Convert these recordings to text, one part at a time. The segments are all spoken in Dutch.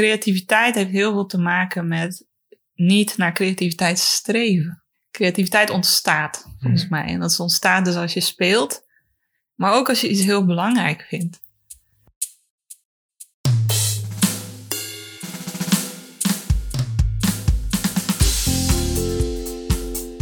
creativiteit heeft heel veel te maken met niet naar creativiteit streven. Creativiteit ontstaat, volgens mij. En dat ontstaat dus als je speelt, maar ook als je iets heel belangrijk vindt.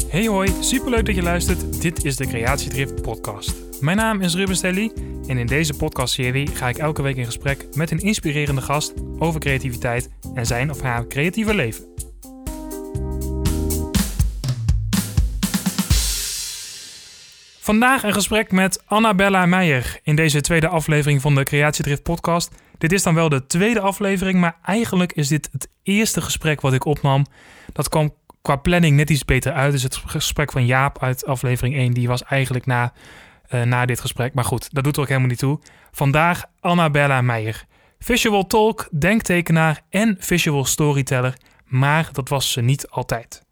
Hey hoi, superleuk dat je luistert. Dit is de Creatiedrift podcast. Mijn naam is Ruben Stelly en in deze podcastserie ga ik elke week in gesprek met een inspirerende gast over creativiteit en zijn of haar creatieve leven. Vandaag een gesprek met Annabella Meijer in deze tweede aflevering van de Creatiedrift podcast. Dit is dan wel de tweede aflevering, maar eigenlijk is dit het eerste gesprek wat ik opnam. Dat kwam qua planning net iets beter uit. Dus het gesprek van Jaap uit aflevering 1, die was eigenlijk na, uh, na dit gesprek. Maar goed, dat doet er ook helemaal niet toe. Vandaag Annabella Meijer. Visual talk, denktekenaar en visual storyteller. Maar dat was ze niet altijd.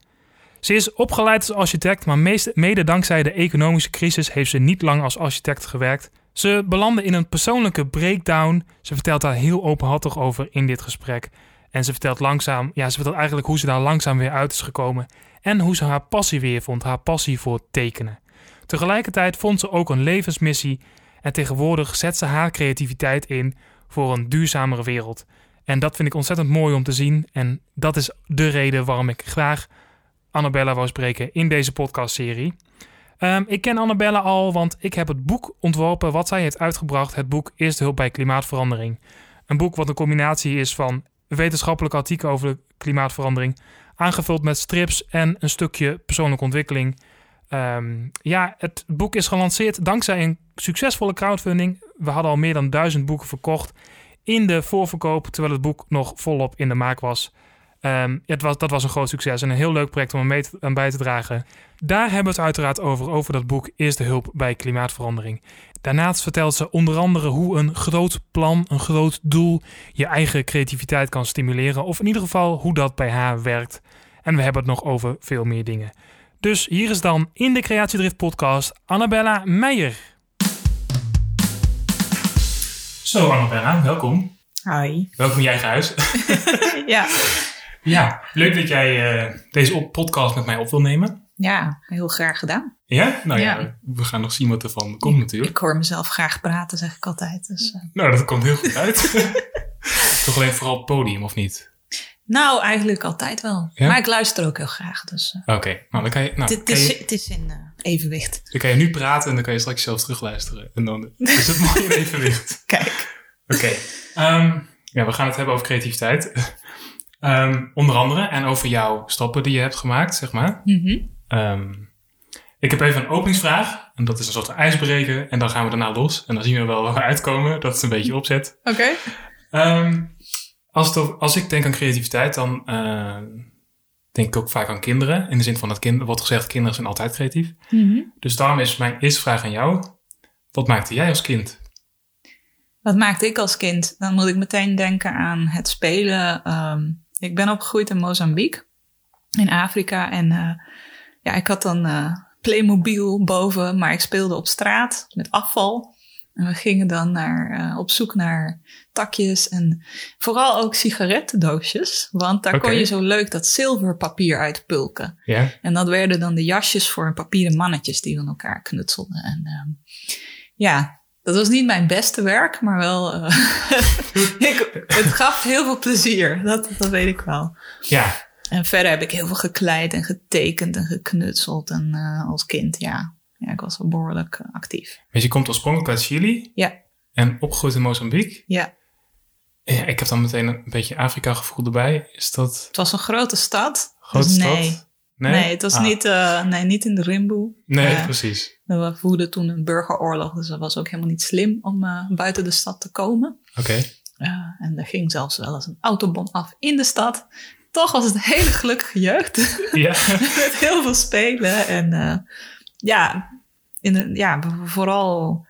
Ze is opgeleid als architect, maar mede dankzij de economische crisis heeft ze niet lang als architect gewerkt. Ze belandde in een persoonlijke breakdown. Ze vertelt daar heel openhartig over in dit gesprek. En ze vertelt langzaam, ja, ze vertelt eigenlijk hoe ze daar langzaam weer uit is gekomen. En hoe ze haar passie weer vond, haar passie voor tekenen. Tegelijkertijd vond ze ook een levensmissie. En tegenwoordig zet ze haar creativiteit in voor een duurzamere wereld. En dat vind ik ontzettend mooi om te zien. En dat is de reden waarom ik graag Annabella wou spreken in deze podcastserie. Um, ik ken Annabella al, want ik heb het boek ontworpen wat zij heeft uitgebracht. Het boek Eerste Hulp bij Klimaatverandering. Een boek wat een combinatie is van wetenschappelijke artikel over de klimaatverandering, aangevuld met strips en een stukje persoonlijke ontwikkeling. Um, ja, het boek is gelanceerd dankzij een succesvolle crowdfunding. We hadden al meer dan duizend boeken verkocht in de voorverkoop, terwijl het boek nog volop in de maak was. Um, het was, dat was een groot succes en een heel leuk project om mee aan bij te dragen. Daar hebben we het uiteraard over, over dat boek Eerste Hulp bij Klimaatverandering. Daarnaast vertelt ze onder andere hoe een groot plan, een groot doel, je eigen creativiteit kan stimuleren. Of in ieder geval hoe dat bij haar werkt. En we hebben het nog over veel meer dingen. Dus hier is dan in de Creatiedrift podcast Annabella Meijer. Zo Annabella, welkom. Hi. Welkom in je eigen huis. ja. Ja, leuk dat jij uh, deze podcast met mij op wil nemen. Ja, heel graag gedaan. Ja? Nou ja, ja we gaan nog zien wat er van komt natuurlijk. Ik hoor mezelf graag praten, zeg ik altijd. Dus, uh. Nou, dat komt heel goed uit. Toch alleen vooral het podium, of niet? Nou, eigenlijk altijd wel. Ja? Maar ik luister ook heel graag. Dus, uh. Oké, okay. nou dan kan je... Nou, het, is, je, het is in evenwicht. Dan kan je nu praten en dan kan je straks zelf terugluisteren. En dan is het mooi in evenwicht. Kijk. Oké. Okay. Um, ja, we gaan het hebben over creativiteit. Um, onder andere en over jouw stappen die je hebt gemaakt, zeg maar. Mm -hmm. um, ik heb even een openingsvraag. En dat is een soort van En dan gaan we daarna los. En dan zien we wel waar we uitkomen. Dat is een beetje opzet. Oké. Okay. Als, als ik denk aan creativiteit, dan uh, denk ik ook vaak aan kinderen. In de zin van dat kind, wordt gezegd, kinderen zijn altijd creatief. Mm -hmm. Dus daarom is mijn eerste vraag aan jou. Wat maakte jij als kind? Wat maakte ik als kind? Dan moet ik meteen denken aan het spelen. Um, ik ben opgegroeid in Mozambique, in Afrika. En uh, ja, ik had dan uh, Playmobil boven, maar ik speelde op straat met afval. En we gingen dan naar, uh, op zoek naar takjes en vooral ook sigarettendoosjes. Want daar okay. kon je zo leuk dat zilverpapier uitpulken. Yeah. En dat werden dan de jasjes voor papieren mannetjes die van elkaar knutselden. En uh, ja, dat was niet mijn beste werk, maar wel. Uh, ik, het gaf heel veel plezier. Dat, dat weet ik wel. Ja. En verder heb ik heel veel gekleid en getekend en geknutseld. En uh, als kind, ja. Ja, ik was wel behoorlijk uh, actief. Dus je komt oorspronkelijk uit Chili? Ja. En opgegroeid in Mozambique? Ja. ja. Ik heb dan meteen een beetje Afrika-gevoel erbij. Is dat... Het was een grote stad. Grote dus stad? Nee. Nee? nee, het was ah. niet, uh, nee, niet in de Rimboe. Nee, uh, precies. We voerden toen een burgeroorlog, dus dat was ook helemaal niet slim om uh, buiten de stad te komen. Oké. Okay. en er ging zelfs wel eens een autobom af in de stad. Toch was het een hele gelukkige jeugd. Ja. Met heel veel spelen en ja, in ja, vooral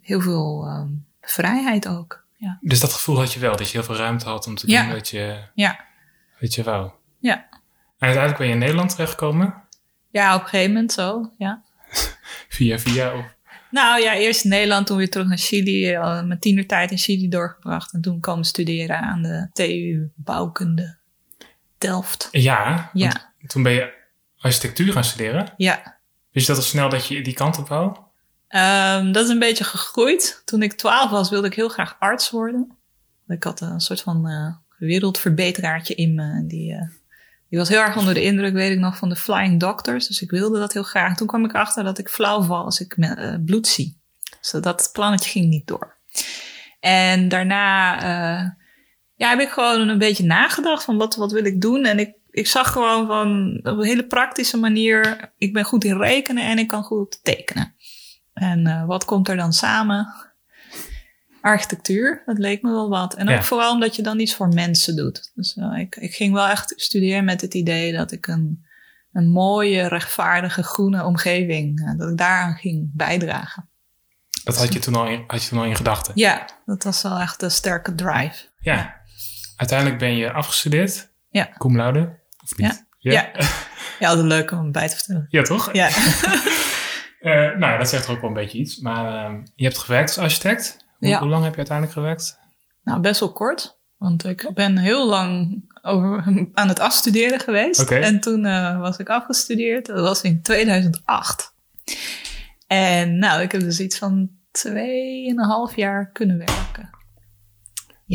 heel veel um, vrijheid ook. Ja. Dus dat gevoel had je wel, dat je heel veel ruimte had om te ja. doen wat je, ja. wat je wou. Ja. En uiteindelijk ben je in Nederland terechtgekomen? Ja, op een gegeven moment zo, ja. via via? Of? Nou ja, eerst in Nederland, toen weer terug naar Chili. Mijn tienertijd in Chili doorgebracht. En toen komen studeren aan de TU Bouwkunde Delft. Ja, Ja. toen ben je architectuur gaan studeren. Ja, Je dat al snel dat je die kant op wou? Ehm, dat is een beetje gegroeid. Toen ik 12 was, wilde ik heel graag arts worden. Ik had een soort van eh, wereldverbeteraartje in me. Die, eh, die was heel erg onder de indruk, weet ik nog, van de Flying Doctors. Dus ik wilde dat heel graag. Toen kwam ik erachter dat ik flauw val als ik eh, bloed zie. Dus dat plannetje ging niet door. En daarna ja, heb ik gewoon een beetje nagedacht van wat, wat wil ik doen. En ik, ik zag gewoon van op een hele praktische manier, ik ben goed in rekenen en ik kan goed tekenen. En eh, wat komt er dan samen? Architectuur, dat leek me wel wat. En ook Ja. vooral omdat je dan iets voor mensen doet. Dus eh, ik, ik ging wel echt studeren met het idee dat ik een, een mooie, rechtvaardige, groene omgeving, eh, dat ik daaraan ging bijdragen. Dat had je toen al in, had je toen al in gedachten. Ja, dat was wel echt een sterke drive. Ja. Uiteindelijk ben je afgestudeerd. Ja. Cum laude. Of niet? Ja. Ja, ja altijd leuk om bij te vertellen. Ja, toch? Ja. Eh, nou ja, dat zegt er ook wel een beetje iets. Maar ehm, je hebt gewerkt als architect. Hoe, Ja. hoe lang heb je uiteindelijk gewerkt? Nou, best wel kort. Want ik ben heel lang over, aan het afstuderen geweest. Oké. En toen eh, was ik afgestudeerd. Dat was in 2008. En nou, ik heb dus iets van tweeënhalf jaar kunnen werken.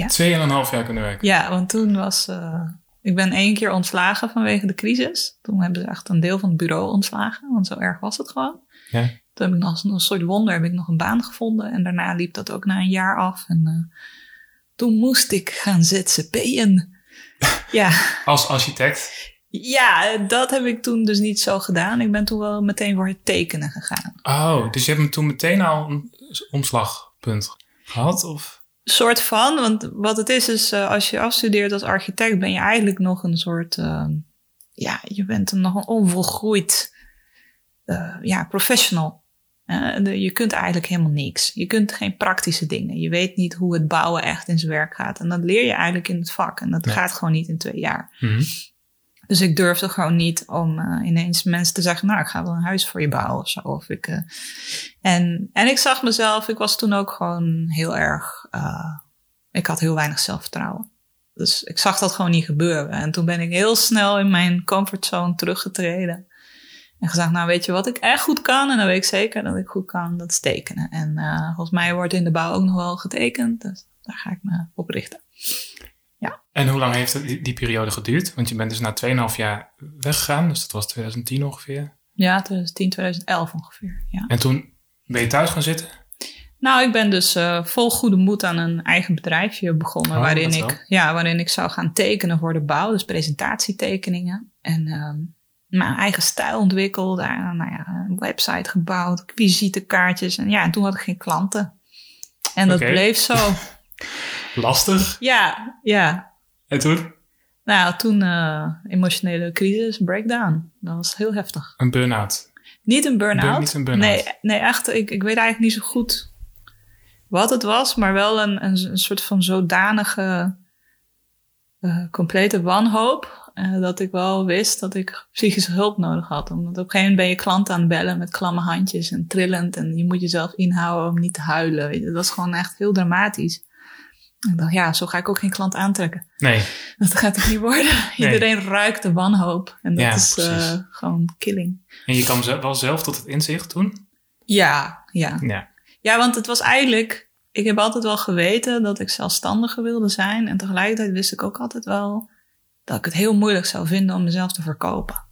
Tweeënhalf jaar kunnen werken. Ja, want toen was... eh, ik ben één keer ontslagen vanwege de crisis. Toen hebben ze echt een deel van het bureau ontslagen. Want zo erg was het gewoon. Ja. Toen heb ik nog als een soort wonder heb ik nog een baan gevonden. En daarna liep dat ook na een jaar af. En eh, toen moest ik gaan ZZP'en. ja. Als architect. ja, dat heb ik toen dus niet zo gedaan. Ik ben toen wel meteen voor het tekenen gegaan. Oh, dus je hebt hem toen meteen al een omslagpunt gehad? Of? Soort van, want wat het is, is eh, als je afstudeert als architect, ben je eigenlijk nog een soort, eh, ja, je bent een, nog een onvolgroeid eh, ja, professional. Eh, de- je kunt eigenlijk helemaal niks. Je kunt geen praktische dingen. Je weet niet hoe het bouwen echt in zijn werk gaat. En dat leer je eigenlijk in het vak. En dat Ja. gaat gewoon niet in twee jaar. Mhm. Dus ik durfde gewoon niet om eh, ineens mensen te zeggen, nou, ik ga wel een huis voor je bouwen of zo. Of ik, eh, en, en ik zag mezelf, ik was toen ook gewoon heel erg, eh, ik had heel weinig zelfvertrouwen. Dus ik zag dat gewoon niet gebeuren. En toen ben ik heel snel in mijn comfortzone teruggetreden. En gezegd, nou weet je wat ik echt goed kan? En dan weet ik zeker dat ik goed kan, dat is tekenen. En volgens mij wordt in de bouw ook nog wel getekend. Dus daar ga ik me op richten. En hoe lang heeft die, die periode geduurd? Want je bent dus na 2,5 jaar weggegaan. Dus dat was 2010 ongeveer. Ja, 2010, 2011 ongeveer. Ja. En toen ben je thuis gaan zitten? Nou, ik ben dus eh, vol goede moed aan een eigen bedrijfje begonnen. Oh, waarin, ik, ja, waarin ik zou gaan tekenen voor de bouw. Dus presentatietekeningen. En ehm, mijn eigen stijl ontwikkeld. daar, nou ja, een website gebouwd. Visitekaartjes. En ja, en toen had ik geen klanten. En dat bleef zo. Lastig. ja, ja. En toen? Nou, toen eh, emotionele crisis, breakdown. Dat was heel heftig. Een burn-out. Niet een burn-out. Burn- niet een burn-out. Nee, nee, echt. Ik, ik weet eigenlijk niet zo goed wat het was, maar wel een, een, een soort van zodanige eh, complete wanhoop. eh, dat ik wel wist dat ik psychische hulp nodig had. Omdat op een gegeven moment ben je klant aan het bellen met klamme handjes en trillend. En je moet jezelf inhouden om niet te huilen. Dat was gewoon echt heel dramatisch. Ik dacht, ja, zo ga ik ook geen klant aantrekken. Nee. Dat gaat het niet worden. Iedereen ruikt de wanhoop. En dat Ja, is eh, gewoon killing. En je kwam wel zelf tot het inzicht toen? Ja, ja. Ja. Ja, want het was eigenlijk. Ik heb altijd wel geweten dat ik zelfstandiger wilde zijn. En tegelijkertijd wist ik ook altijd wel dat ik het heel moeilijk zou vinden om mezelf te verkopen.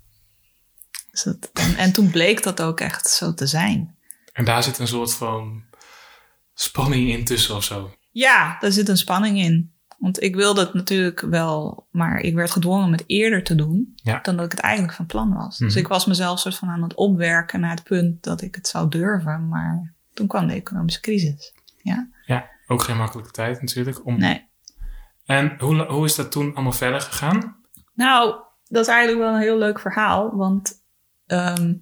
Dus dat, en, en toen bleek dat ook echt zo te zijn. En daar zit een soort van spanning in tussen of zo. Ja, daar zit een spanning in. Want ik wilde het natuurlijk wel, maar ik werd gedwongen om het eerder te doen Ja. dan dat ik het eigenlijk van plan was. Dus Mhm. ik was mezelf soort van aan het opwerken naar het punt dat ik het zou durven. Maar toen kwam de economische crisis. Ja, Ja, ook geen makkelijke tijd natuurlijk. Om... nee. En hoe, hoe is dat toen allemaal verder gegaan? Nou, dat is eigenlijk wel een heel leuk verhaal. Want ehm,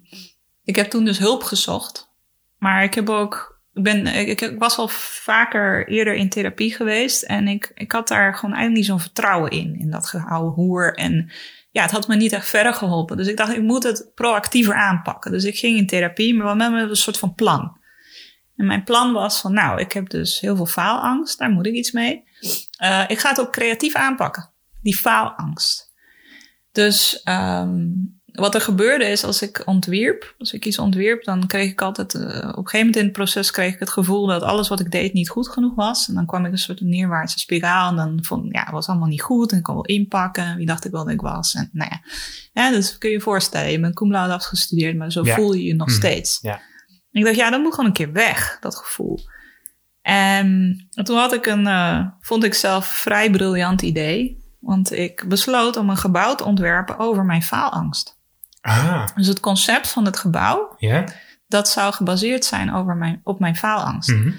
ik heb toen dus hulp gezocht. Maar ik heb ook. Ik, ben, ik, was al vaker eerder in therapie geweest. En ik, ik had daar gewoon eigenlijk niet zo'n vertrouwen in. In dat gehouden hoer. En ja, het had me niet echt verder geholpen. Dus ik dacht, ik moet het proactiever aanpakken. Dus ik ging in therapie, maar wel met een soort van plan. En mijn plan was van, nou, ik heb dus heel veel faalangst, daar moet ik iets mee. Uh, ik ga het ook creatief aanpakken, die faalangst. Dus um, wat er gebeurde is als ik ontwierp, als ik iets ontwierp, dan kreeg ik altijd, uh, op een gegeven moment in het proces kreeg ik het gevoel dat alles wat ik deed niet goed genoeg was. En dan kwam ik een soort neerwaartse spiraal en dan vond ja, het was allemaal niet goed en ik kon wel inpakken. Wie dacht ik wel dat ik was? En nou ja, ja dus kun je je voorstellen, je bent cum laude afgestudeerd, maar zo voel je je nog mm. steeds. Ja. ik dacht, ja, dat moet gewoon een keer weg, dat gevoel. En toen had ik een, uh, vond ik zelf vrij briljant idee. Want ik besloot om een gebouw te ontwerpen over mijn faalangst. Ah. Dus het concept van het gebouw, ja. dat zou gebaseerd zijn over mijn, op mijn faalangst. Mhm.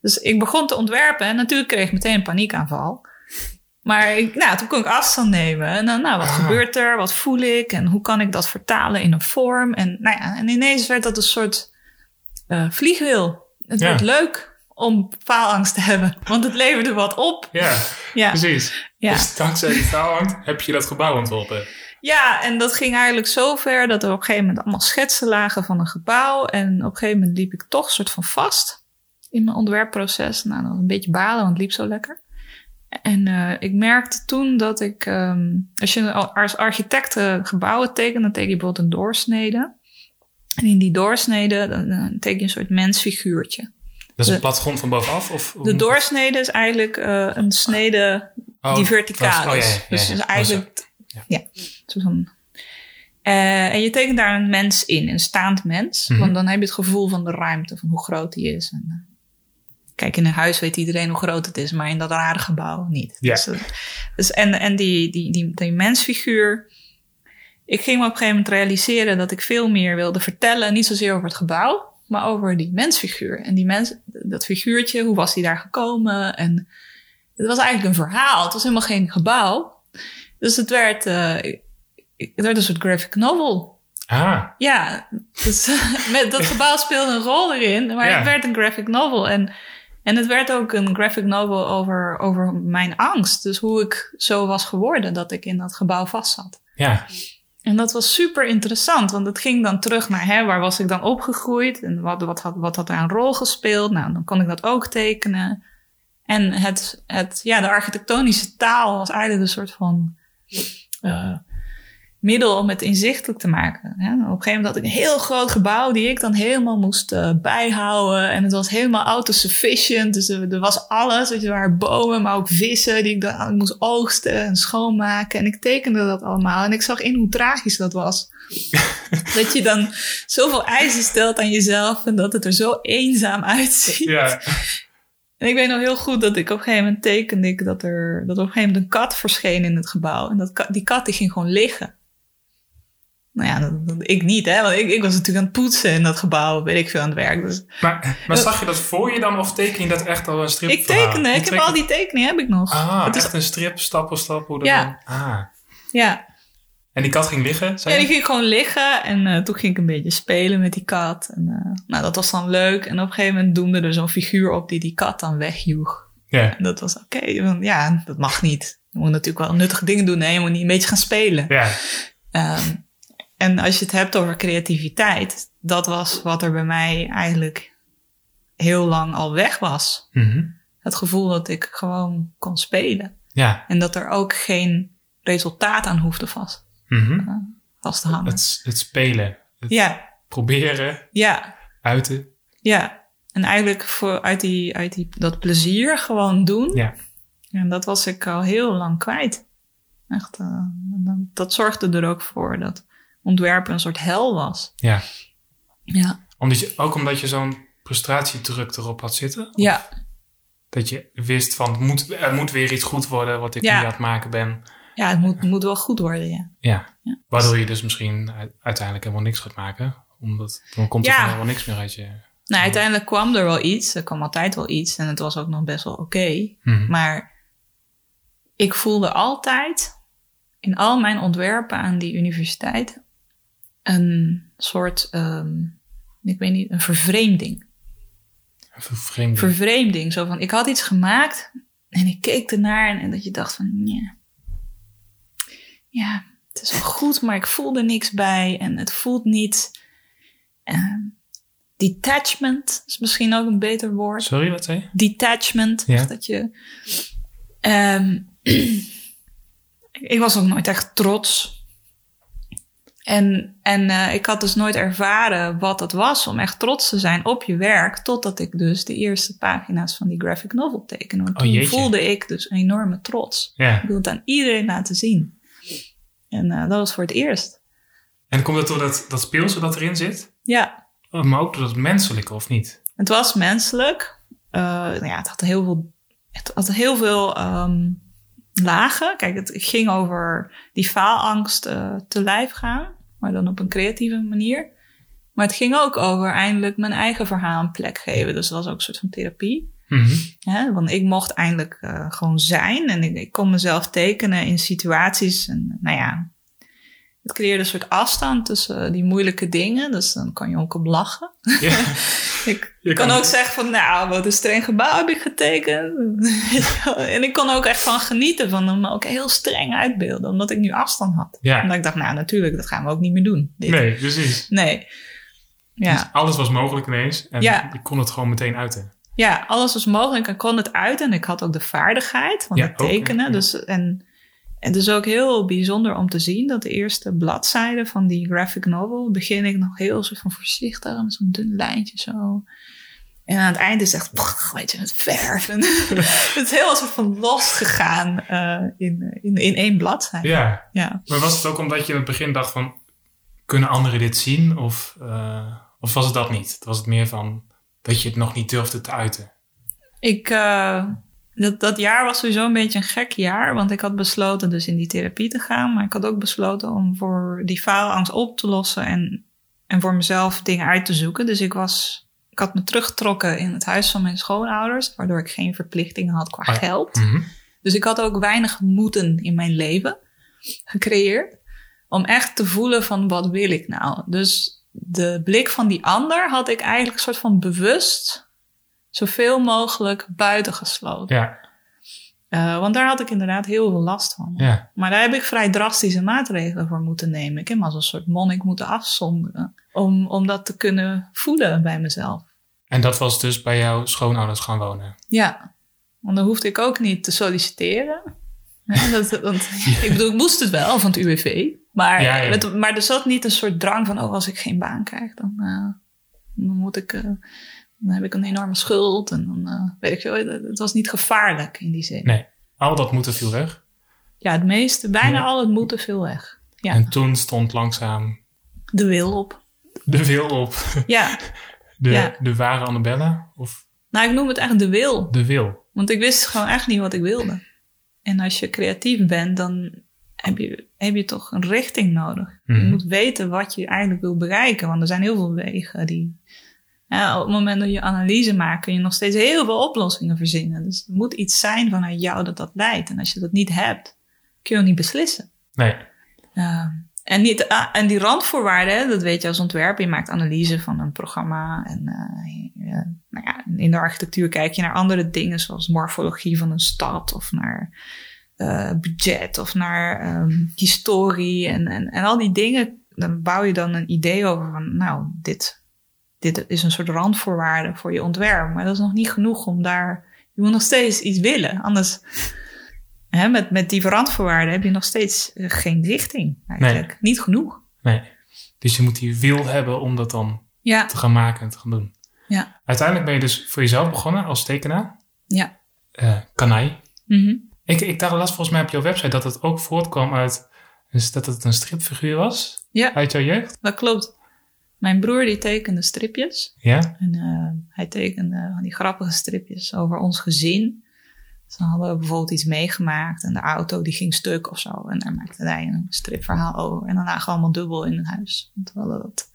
Dus ik begon te ontwerpen en natuurlijk kreeg ik meteen een paniekaanval. Maar ik, nou, toen kon ik afstand nemen. En dan, nou, wat Ah. gebeurt er? Wat voel ik? En hoe kan ik dat vertalen in een vorm? En, nou ja, en ineens werd dat een soort uh, vliegwiel. Het Ja. werd leuk om faalangst te hebben, want het leverde wat op. Ja, Ja, precies. ja. Dus dankzij die faalangst heb je dat gebouw ontworpen. Ja, en dat ging eigenlijk zo ver dat er op een gegeven moment allemaal schetsen lagen van een gebouw. En op een gegeven moment liep ik toch een soort van vast in mijn ontwerpproces. Nou, dat was een beetje balen, want het liep zo lekker. En uh, ik merkte toen dat ik, um, als je als architect gebouwen tekent, dan teken je bijvoorbeeld een doorsnede. En in die doorsnede dan, dan teken je een soort mensfiguurtje. Dat is een plattegrond van bovenaf? Of, De doorsnede is eigenlijk uh, een snede oh, die verticaal oh, is. Ja, ja, dus, dus eigenlijk, ja. Uh, en je tekent daar een mens in, een staand mens. Mhm. Want dan heb je het gevoel van de ruimte, van hoe groot die is. En, uh, kijk, in een huis weet iedereen hoe groot het is, maar in dat rare gebouw niet. Ja. Dus, dus, en en die, die, die, die mensfiguur. Ik ging me op een gegeven moment realiseren dat ik veel meer wilde vertellen. Niet zozeer over het gebouw, maar over die mensfiguur. En die mens, dat figuurtje, hoe was die daar gekomen? En het was eigenlijk een verhaal. Het was helemaal geen gebouw. Dus het werd, uh, het werd een soort graphic novel. Ah. Ja, dus met dat gebouw speelde een rol erin, maar Ja. het werd een graphic novel. En, en het werd ook een graphic novel over, over mijn angst. Dus hoe ik zo was geworden dat ik in dat gebouw vast zat. Ja. En dat was super interessant, want het ging dan terug naar hè, waar was ik dan opgegroeid en wat, wat, had, wat had er een rol gespeeld. Nou, dan kon ik dat ook tekenen. En het, het, ja, de architectonische taal was eigenlijk een soort van uh, middel om het inzichtelijk te maken. Hè. Op een gegeven moment had ik een heel groot gebouw die ik dan helemaal moest uh, bijhouden. En het was helemaal autosufficient. Dus er, er was alles. Weet je, er waren bomen, maar ook vissen die ik dan ik moest oogsten en schoonmaken. En ik tekende dat allemaal. En ik zag in hoe tragisch dat was. dat je dan zoveel eisen stelt aan jezelf en dat het er zo eenzaam uitziet. Ja. En ik weet nog heel goed dat ik op een gegeven moment tekende ik dat er, dat er op een gegeven moment een kat verscheen in het gebouw. En dat, die kat die ging gewoon liggen. Nou ja, ik niet, hè. Want ik, ik was natuurlijk aan het poetsen in dat gebouw, weet ik veel, aan het werk. Dus, maar, maar zag je dat voor je dan of teken je dat echt al een strip? ik tekende, ik heb al die tekeningen, heb ik nog. Ah, het echt is, een strip, stap voor stap? Hoe dat Ja. dan? Ah. ja. En die kat ging liggen? zei Ja, die ging gewoon liggen en uh, toen ging ik een beetje spelen met die kat. En, uh, nou, dat was dan leuk. En op een gegeven moment doemde er zo'n figuur op die die kat dan wegjoeg. Ja. En dat was oké, okay, want ja, dat mag niet. Je moet natuurlijk wel nuttige dingen doen. Nee, je moet niet een beetje gaan spelen. Ja. Um, en als je het hebt over creativiteit, dat was wat er bij mij eigenlijk heel lang al weg was. Mm -hmm. Het gevoel dat ik gewoon kon spelen. Ja. En dat er ook geen resultaat aan hoefde vast, mm -hmm. uh, vast te hangen. Het, het spelen. Het ja. proberen. Ja. Uiten. Ja. En eigenlijk voor, uit, die, uit die, dat plezier gewoon doen. Ja. En dat was ik al heel lang kwijt. Echt, uh, dat zorgde er ook voor dat ontwerpen een soort hel was. Ja. Ja. Omdat je, ook omdat je zo'n frustratiedruk erop had zitten? Of Ja. Dat je wist van, het moet, er moet weer iets goed worden wat ik Ja. nu aan het maken ben. Ja, het moet, moet wel goed worden, ja. Ja. Ja. Waardoor je dus misschien uiteindelijk helemaal niks gaat maken. Omdat dan komt er helemaal niks meer uit je... Nou, uiteindelijk kwam er wel iets. Er kwam altijd wel iets. En het was ook nog best wel oké. Mhm. Maar ik voelde altijd in al mijn ontwerpen aan die universiteit een soort, ehm, ik weet niet, een vervreemding. Een vervreemding. Vervreemding. Zo van, ik had iets gemaakt en ik keek ernaar en, en dat je dacht van, ja, ja, het is wel goed, maar ik voelde niks bij en het voelt niet. ehm, detachment is misschien ook een beter woord. Sorry, wat zei je? Detachment. Ja. Dat je. Ehm, ik was ook nooit echt trots. En, en eh, ik had dus nooit ervaren wat het was om echt trots te zijn op je werk. Totdat ik dus de eerste pagina's van die graphic novel tekende. Want Oh, toen voelde ik dus een enorme trots. Ja. Ik wilde het aan iedereen laten zien. En eh, dat was voor het eerst. En komt dat door dat, dat speelse dat erin zit? Ja, Oh, Maar ook door dat menselijke, of niet? het was menselijk. Eh, ja, het had heel veel, het had heel veel ehm, lagen. Kijk, het ging over die faalangst eh, te lijf gaan. Maar dan op een creatieve manier. Maar het ging ook over eindelijk mijn eigen verhaal een plek geven. Dus dat was ook een soort van therapie. Hè? Want ik mocht eindelijk eh, gewoon zijn. En ik, ik kon mezelf tekenen in situaties. En nou ja, het creëerde een soort afstand tussen eh, die moeilijke dingen. Dus dan kan je ook op lachen. Ja. Ik Je kan kan- ook zeggen van, nou, wat een streng gebouw heb ik getekend. en ik kon ook echt van genieten van hem ook heel streng uitbeelden. Omdat ik nu afstand had. Ja. Omdat ik dacht, nou, natuurlijk, dat gaan we ook niet meer doen. Dit. Nee, precies. Nee. Ja. Dus alles was mogelijk ineens. En Ja. je kon het gewoon meteen uiten. Ja, alles was mogelijk. Ik kon het uit en ik had ook de vaardigheid van Ja, het ook, tekenen. ja. Dus, en het is ook heel bijzonder om te zien dat de eerste bladzijde van die graphic novel begin ik nog heel soort van voorzichtig met zo'n dun lijntje zo. En aan het eind is het echt, pff, weet je, met verf. En het is heel soort van losgegaan eh in, in, in één bladzijde. Ja. Ja. Maar was het ook omdat je in het begin dacht van... Kunnen anderen dit zien? Of, eh, of was het dat niet? Was het meer van dat je het nog niet durfde te uiten? Ik, eh, dat, dat jaar was sowieso een beetje een gek jaar. Want ik had besloten dus in die therapie te gaan. Maar ik had ook besloten om voor die faalangst op te lossen. En, en voor mezelf dingen uit te zoeken. Dus ik was... Ik had me teruggetrokken in het huis van mijn schoonouders. Waardoor ik geen verplichtingen had qua Oh geld. Mhm. Dus ik had ook weinig moeten in mijn leven gecreëerd. Om echt te voelen van wat wil ik nou. Dus de blik van die ander had ik eigenlijk een soort van bewust zoveel mogelijk buiten gesloten. Ja, Eh, want daar had ik inderdaad heel veel last van. ja. Maar daar heb ik vrij drastische maatregelen voor moeten nemen. Ik heb me als een soort monnik moeten afzonderen. Om, om dat te kunnen voelen bij mezelf. En dat was dus bij jouw schoonouders gaan wonen? Ja, want dan hoefde ik ook niet te solliciteren. Dat, want, ik bedoel, ik moest het wel van het UWV. Maar, Ja, ja. Het, maar er zat niet een soort drang van... oh, als ik geen baan krijg, dan, eh, dan moet ik... eh, dan heb ik een enorme schuld. En dan eh, weet ik veel. Het, het was niet gevaarlijk in die zin. Nee. Al dat moeten viel weg. Ja, het meeste, bijna Ja. al het moeten veel weg. Ja, En toen stond langzaam de wil op. de wil op. Ja, De, Ja. de ware Annabella? Of nou ik noem het eigenlijk de wil. de wil? Want ik wist gewoon echt niet wat ik wilde. En als je creatief bent, dan heb je, heb je toch een richting nodig. Je Mhm. moet weten wat je eigenlijk wil bereiken. Want er zijn heel veel wegen die... Ja, op het moment dat je analyse maakt, kun je nog steeds heel veel oplossingen verzinnen. Dus er moet iets zijn vanuit jou dat dat leidt. En als je dat niet hebt, kun je ook niet beslissen. Nee. Uh, en, niet, ah, en die randvoorwaarden, dat weet je als ontwerper. Je maakt analyse van een programma. En uh, ja, nou ja, in de architectuur kijk je naar andere dingen, zoals morfologie van een stad of naar uh, budget of naar um, historie en, en, en al die dingen. Dan bouw je dan een idee over van, nou, dit, dit is een soort randvoorwaarde voor je ontwerp. Maar dat is nog niet genoeg om daar. Je moet nog steeds iets willen. Anders Hè, met, met die randvoorwaarden heb je nog steeds uh, geen richting eigenlijk. Nee. Niet genoeg. Nee. Dus je moet die wil hebben om dat dan ja. te gaan maken en te gaan doen. Ja. Uiteindelijk ben je dus voor jezelf begonnen als tekenaar. Ja. Uh, Kanai. Mm -hmm. ik, ik dacht laatst volgens mij op jouw website dat het ook voortkwam uit... Dus dat het een stripfiguur was? Ja. Uit jouw jeugd? Dat klopt. Mijn broer die tekende stripjes. Ja. En uh, hij tekende die grappige stripjes over ons gezin. Dus dan hadden we bijvoorbeeld iets meegemaakt en de auto die ging stuk of zo. En daar maakte hij een stripverhaal over. En dan lagen we allemaal dubbel in het huis. Want we hadden dat,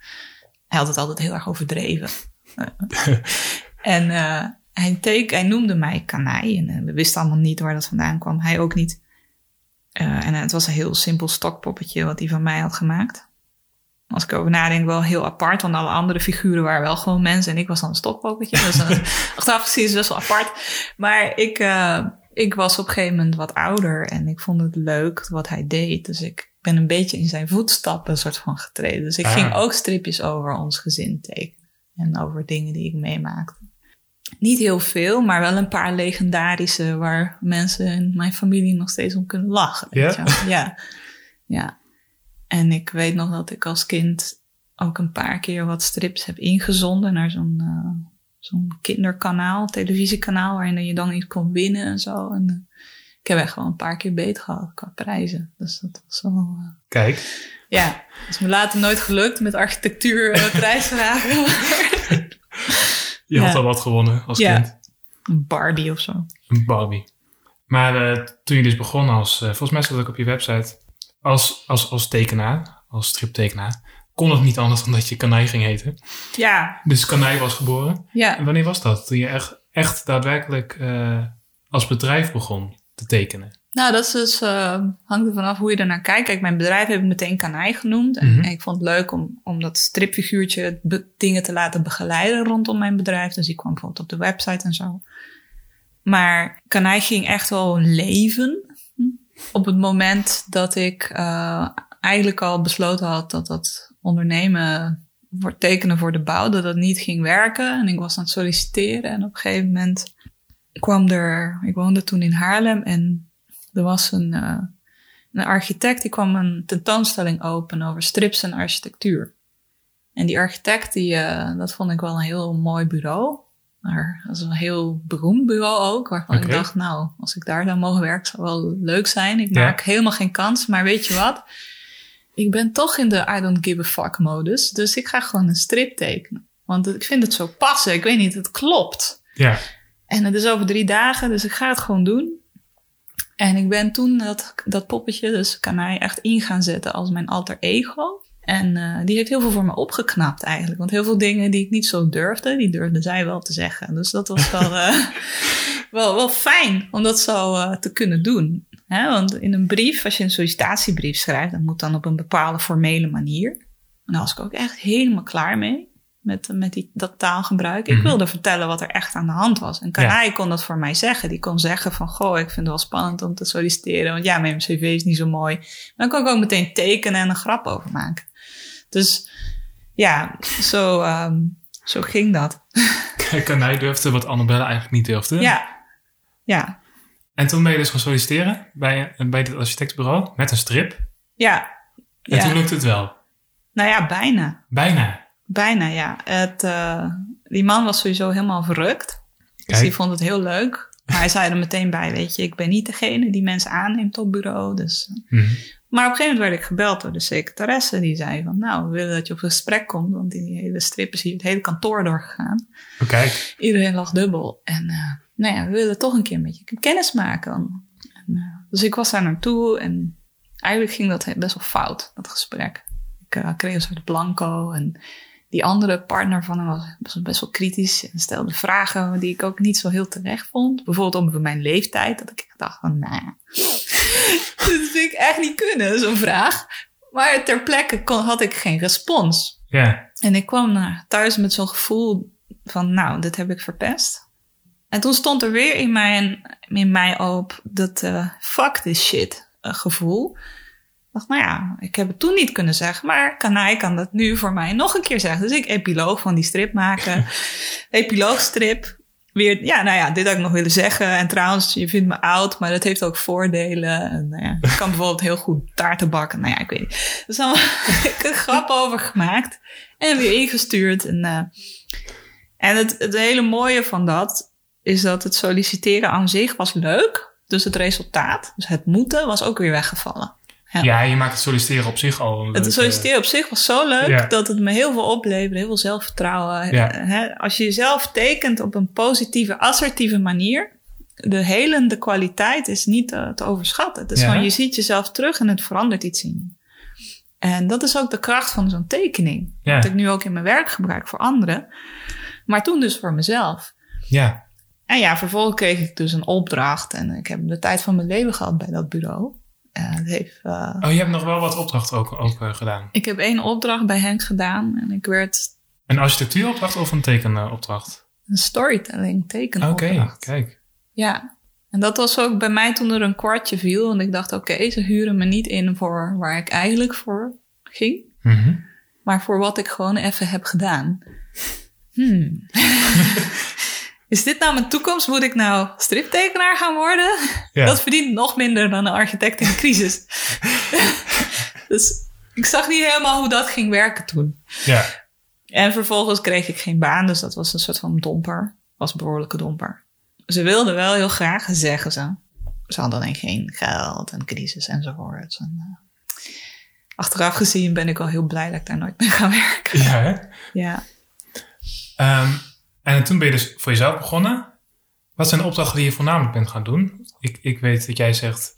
hij had het altijd heel erg overdreven. en uh, hij, teken, hij noemde mij Kanai. En uh, we wisten allemaal niet waar dat vandaan kwam. Hij ook niet. Uh, en het was een heel simpel stokpoppetje wat hij van mij had gemaakt. Als ik over nadenk, wel heel apart. Want alle andere figuren waren wel gewoon mensen. En ik was dan een stokpoppetje. Dus uh, achteraf gezien is het best wel apart. Maar ik, uh, ik was op een gegeven moment wat ouder. En ik vond het leuk wat hij deed. Dus ik ben een beetje in zijn voetstappen soort van getreden. Dus ik ah. ging ook stripjes over ons gezin tekenen. En over dingen die ik meemaakte. Niet heel veel, maar wel een paar legendarische waar mensen in mijn familie nog steeds om kunnen lachen. weet Ja? je wel. Ja. ja. En ik weet nog dat ik als kind ook een paar keer wat strips heb ingezonden naar zo'n eh, zo'n kinderkanaal, televisiekanaal, waarin je dan iets kon winnen en zo. En eh, ik heb echt wel een paar keer beet gehad qua prijzen. Dus dat was wel... eh, Kijk, ja, het is me later nooit gelukt met architectuur prijsvragen. je had Ja. al wat gewonnen als Ja. kind. Een Barbie of zo. Een Barbie. Maar toen je dus begon als, volgens mij staat ook op je website, als, als, als tekenaar, als striptekenaar, kon het niet anders dan dat je Kanai ging heten. Ja, Dus Kanai was geboren. ja. En wanneer was dat? Toen je echt, echt daadwerkelijk eh, als bedrijf begon te tekenen. Nou, dat is dus, eh, hangt er vanaf hoe je ernaar kijkt. Kijk, mijn bedrijf heb ik meteen Kanai genoemd. En, Mhm. en ik vond het leuk om, om dat stripfiguurtje dingen te laten begeleiden rondom mijn bedrijf. Dus die kwam bijvoorbeeld op de website en zo. Maar Kanai ging echt wel leven op het moment dat ik eh, eigenlijk al besloten had dat dat ondernemen voor tekenen voor de bouw, dat dat niet ging werken. En ik was aan het solliciteren en op een gegeven moment kwam er, ik woonde toen in Haarlem en er was een, eh, een architect die kwam een tentoonstelling open over strips en architectuur. En die architect, die, eh, dat vond ik wel een heel mooi bureau. Maar dat is een heel beroemd bureau ook, waarvan ik dacht, nou, als ik daar zou mogen werken, zou wel leuk zijn. Ik Ja. maak helemaal geen kans, maar weet je wat? Ik ben toch in de I don't give a fuck modus, dus ik ga gewoon een strip tekenen. Want ik vind het zo passen, ik weet niet, het klopt. Ja, En het is over drie dagen, dus ik ga het gewoon doen. En ik ben toen dat, dat poppetje, dus Kanai, echt in gaan zetten als mijn alter ego. En eh, die heeft heel veel voor me opgeknapt eigenlijk. Want heel veel dingen die ik niet zo durfde, die durfde zij wel te zeggen. Dus dat was wel, eh, wel, wel fijn om dat zo eh, te kunnen doen. Hè? Want in een brief, als je een sollicitatiebrief schrijft, dat moet dan op een bepaalde formele manier. En daar was ik ook echt helemaal klaar mee. Met, met die, dat taalgebruik. Ik Mhm. wilde vertellen wat er echt aan de hand was. En Kanai kon dat voor mij zeggen. Die kon zeggen van, goh, ik vind het wel spannend om te solliciteren. Want ja, mijn cv is niet zo mooi. Maar dan kon ik ook meteen tekenen en een grap over maken. Dus ja, zo, ehm, zo ging dat. Kanai durfde wat Annabelle eigenlijk niet durfde. Ja, ja, En toen ben je dus gaan solliciteren bij, bij dit architectenbureau met een strip. ja. En toen lukte het wel. Nou ja, bijna. Bijna. Bijna, ja. Het, eh, die man was sowieso helemaal verrukt. Dus Kijk. die vond het heel leuk. Maar hij zei er meteen bij, weet je, ik ben niet degene die mensen aanneemt op bureau. Dus. Mhm. Maar op een gegeven moment werd ik gebeld door de secretaresse. Die zei van, nou, we willen dat je op gesprek komt. Want die hele strip is hier het hele kantoor doorgegaan. Oh, kijk. Iedereen lag dubbel. En eh, nou ja, we willen toch een keer met je kennis maken. En, eh, dus ik was daar naartoe en eigenlijk ging dat best wel fout, dat gesprek. Ik eh, kreeg een soort blanco en die andere partner van hem was best wel, kritisch en stelde vragen die ik ook niet zo heel terecht vond. Bijvoorbeeld over mijn leeftijd, dat ik dacht van, nou ja, dat vind ik echt niet kunnen, zo'n vraag. Maar ter plekke kon, had ik geen respons. Ja. En ik kwam naar thuis met zo'n gevoel van, nou, dit heb ik verpest. En toen stond er weer in, mijn, in mij op dat eh, fuck this shit eh, gevoel. Dacht, nou ja, ik heb het toen niet kunnen zeggen, maar Kanai kan dat nu voor mij nog een keer zeggen. Dus ik epiloog van die strip maken. Epiloogstrip. Weer, ja, nou ja, dit had ik nog willen zeggen. En trouwens, je vindt me oud, maar dat heeft ook voordelen. En, nou ja, ik kan bijvoorbeeld heel goed taarten bakken. Nou ja, ik weet niet. Dus dan heb ik een grap over gemaakt. En weer ingestuurd. En, eh, en het, het hele mooie van dat is dat het solliciteren aan zich was leuk. Dus het resultaat, dus het moeten, was ook weer weggevallen. Ja. Ja, je maakt het solliciteren op zich al Het solliciteren op zich was zo leuk Ja. dat het me heel veel opleverde, heel veel zelfvertrouwen. Ja. Als je jezelf tekent op een positieve, assertieve manier, de helende kwaliteit is niet te, te overschatten. Het is Ja. gewoon, je ziet jezelf terug en het verandert iets in je. En dat is ook de kracht van zo'n tekening. Dat ik nu ook in mijn werk gebruik voor anderen. Maar toen dus voor mezelf. Ja. En ja, vervolgens kreeg ik dus een opdracht. En ik heb de tijd van mijn leven gehad bij dat bureau. Heeft, eh, Oh, je hebt nog wel wat opdrachten ook, ook eh, gedaan. ik heb één opdracht bij Henk gedaan. En ik werd Een architectuuropdracht of een tekenopdracht? een storytelling Oké, tekenopdracht. kijk. Ja. En dat was ook bij mij toen er een kwartje viel. Want ik dacht, oké, ze huren me niet in voor waar ik eigenlijk voor ging. Mhm. Maar voor wat ik gewoon even heb gedaan. hmm. is dit nou mijn toekomst? Moet ik nou striptekenaar gaan worden? Ja. Dat verdient nog minder dan een architect in de crisis. dus ik zag niet helemaal hoe dat ging werken toen. Ja. En vervolgens kreeg ik geen baan, dus dat was een soort van domper. Was een behoorlijke domper. Ze wilden wel heel graag, zeggen ze. Ze hadden alleen geen geld en crisis enzovoort. En, uh, achteraf gezien ben ik al heel blij dat ik daar nooit mee ga werken. Ja, hè? Ja. Um, en toen ben je dus voor jezelf begonnen. Wat zijn de opdrachten die je voornamelijk bent gaan doen? Ik, ik weet dat jij zegt,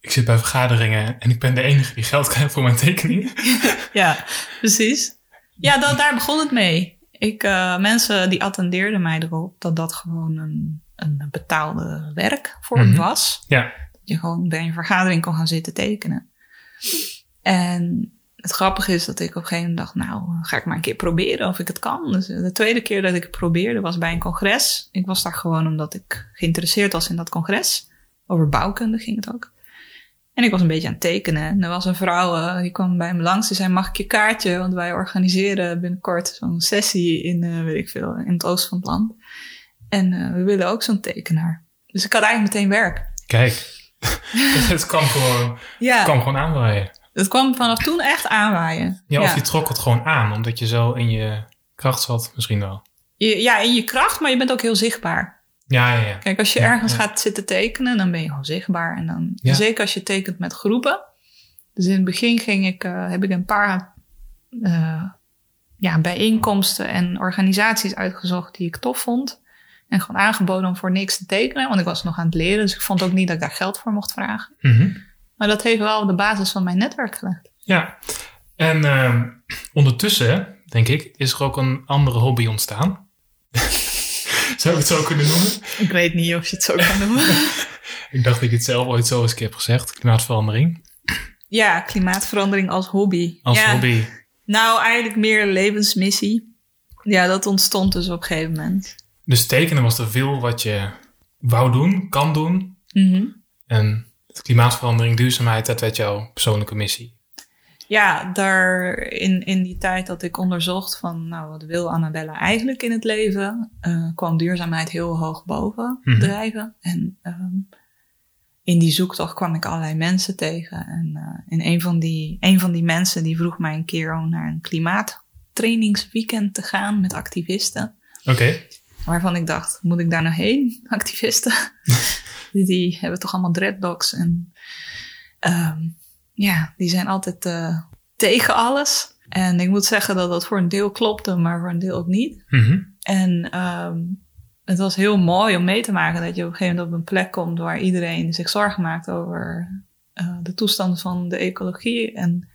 ik zit bij vergaderingen en ik ben de enige die geld krijgt voor mijn tekening. ja, precies. Ja, dat, daar begon het mee. Ik, uh, mensen die attendeerden mij erop dat dat gewoon een, een betaalde werkvorm mm -hmm. was. Ja. Dat je gewoon bij een vergadering kon gaan zitten tekenen. En het grappige is dat ik op een gegeven moment dacht, nou, ga ik maar een keer proberen of ik het kan. Dus de tweede keer dat ik het probeerde was bij een congres. Ik was daar gewoon omdat ik geïnteresseerd was in dat congres. Over bouwkunde ging het ook. En ik was een beetje aan het tekenen. En er was een vrouw, uh, die kwam bij me langs. Die zei, mag ik je kaartje? Want wij organiseren binnenkort zo'n sessie in, uh, weet ik veel, in het oosten van het land. En uh, we willen ook zo'n tekenaar. Dus ik had eigenlijk meteen werk. Kijk, het kwam gewoon, ja. kwam gewoon aanwaaien. Het kwam vanaf toen echt aanwaaien. Ja, of ja. je trok het gewoon aan, omdat je zo in je kracht zat, misschien wel. Je, ja, in je kracht, maar je bent ook heel zichtbaar. Ja, ja, ja. Kijk, als je ja, ergens gaat zitten tekenen, dan ben je gewoon zichtbaar. En dan, zeker als je tekent met groepen. Dus in het begin ging ik, uh, heb ik een paar uh, ja, bijeenkomsten en organisaties uitgezocht die ik tof vond. En gewoon aangeboden om voor niks te tekenen, want ik was nog aan het leren. Dus ik vond ook niet dat ik daar geld voor mocht vragen. Mhm. Maar dat heeft wel de basis van mijn netwerk gelegd. Ja, en uh, ondertussen, denk ik, is er ook een andere hobby ontstaan. Zou ik het zo kunnen noemen? Ik weet niet of je het zo kan noemen. ik dacht dat ik het zelf ooit zo eens een keer heb gezegd. Klimaatverandering. Ja, klimaatverandering als hobby. Als ja. hobby. Nou, eigenlijk meer levensmissie. Ja, dat ontstond dus op een gegeven moment. Dus tekenen was er veel wat je wou doen, kan doen. Mm -hmm. En klimaatverandering, duurzaamheid, dat werd jouw persoonlijke missie. Ja, daar in, in die tijd dat ik onderzocht van, nou, wat wil Annabella eigenlijk in het leven, uh, kwam duurzaamheid heel hoog boven Mhm. drijven. En um, in die zoektocht kwam ik allerlei mensen tegen. En uh, in een van, die, een van die mensen die vroeg mij een keer om naar een klimaattrainingsweekend te gaan met activisten. Oké. Okay. Waarvan ik dacht, moet ik daar nou heen, activisten? die, hebben toch allemaal dreadlocks en um, ja, die zijn altijd uh, tegen alles. En ik moet zeggen dat dat voor een deel klopte, maar voor een deel ook niet. Mm -hmm. En um, het was heel mooi om mee te maken dat je op een gegeven moment op een plek komt waar iedereen zich zorgen maakt over uh, de toestand van de ecologie en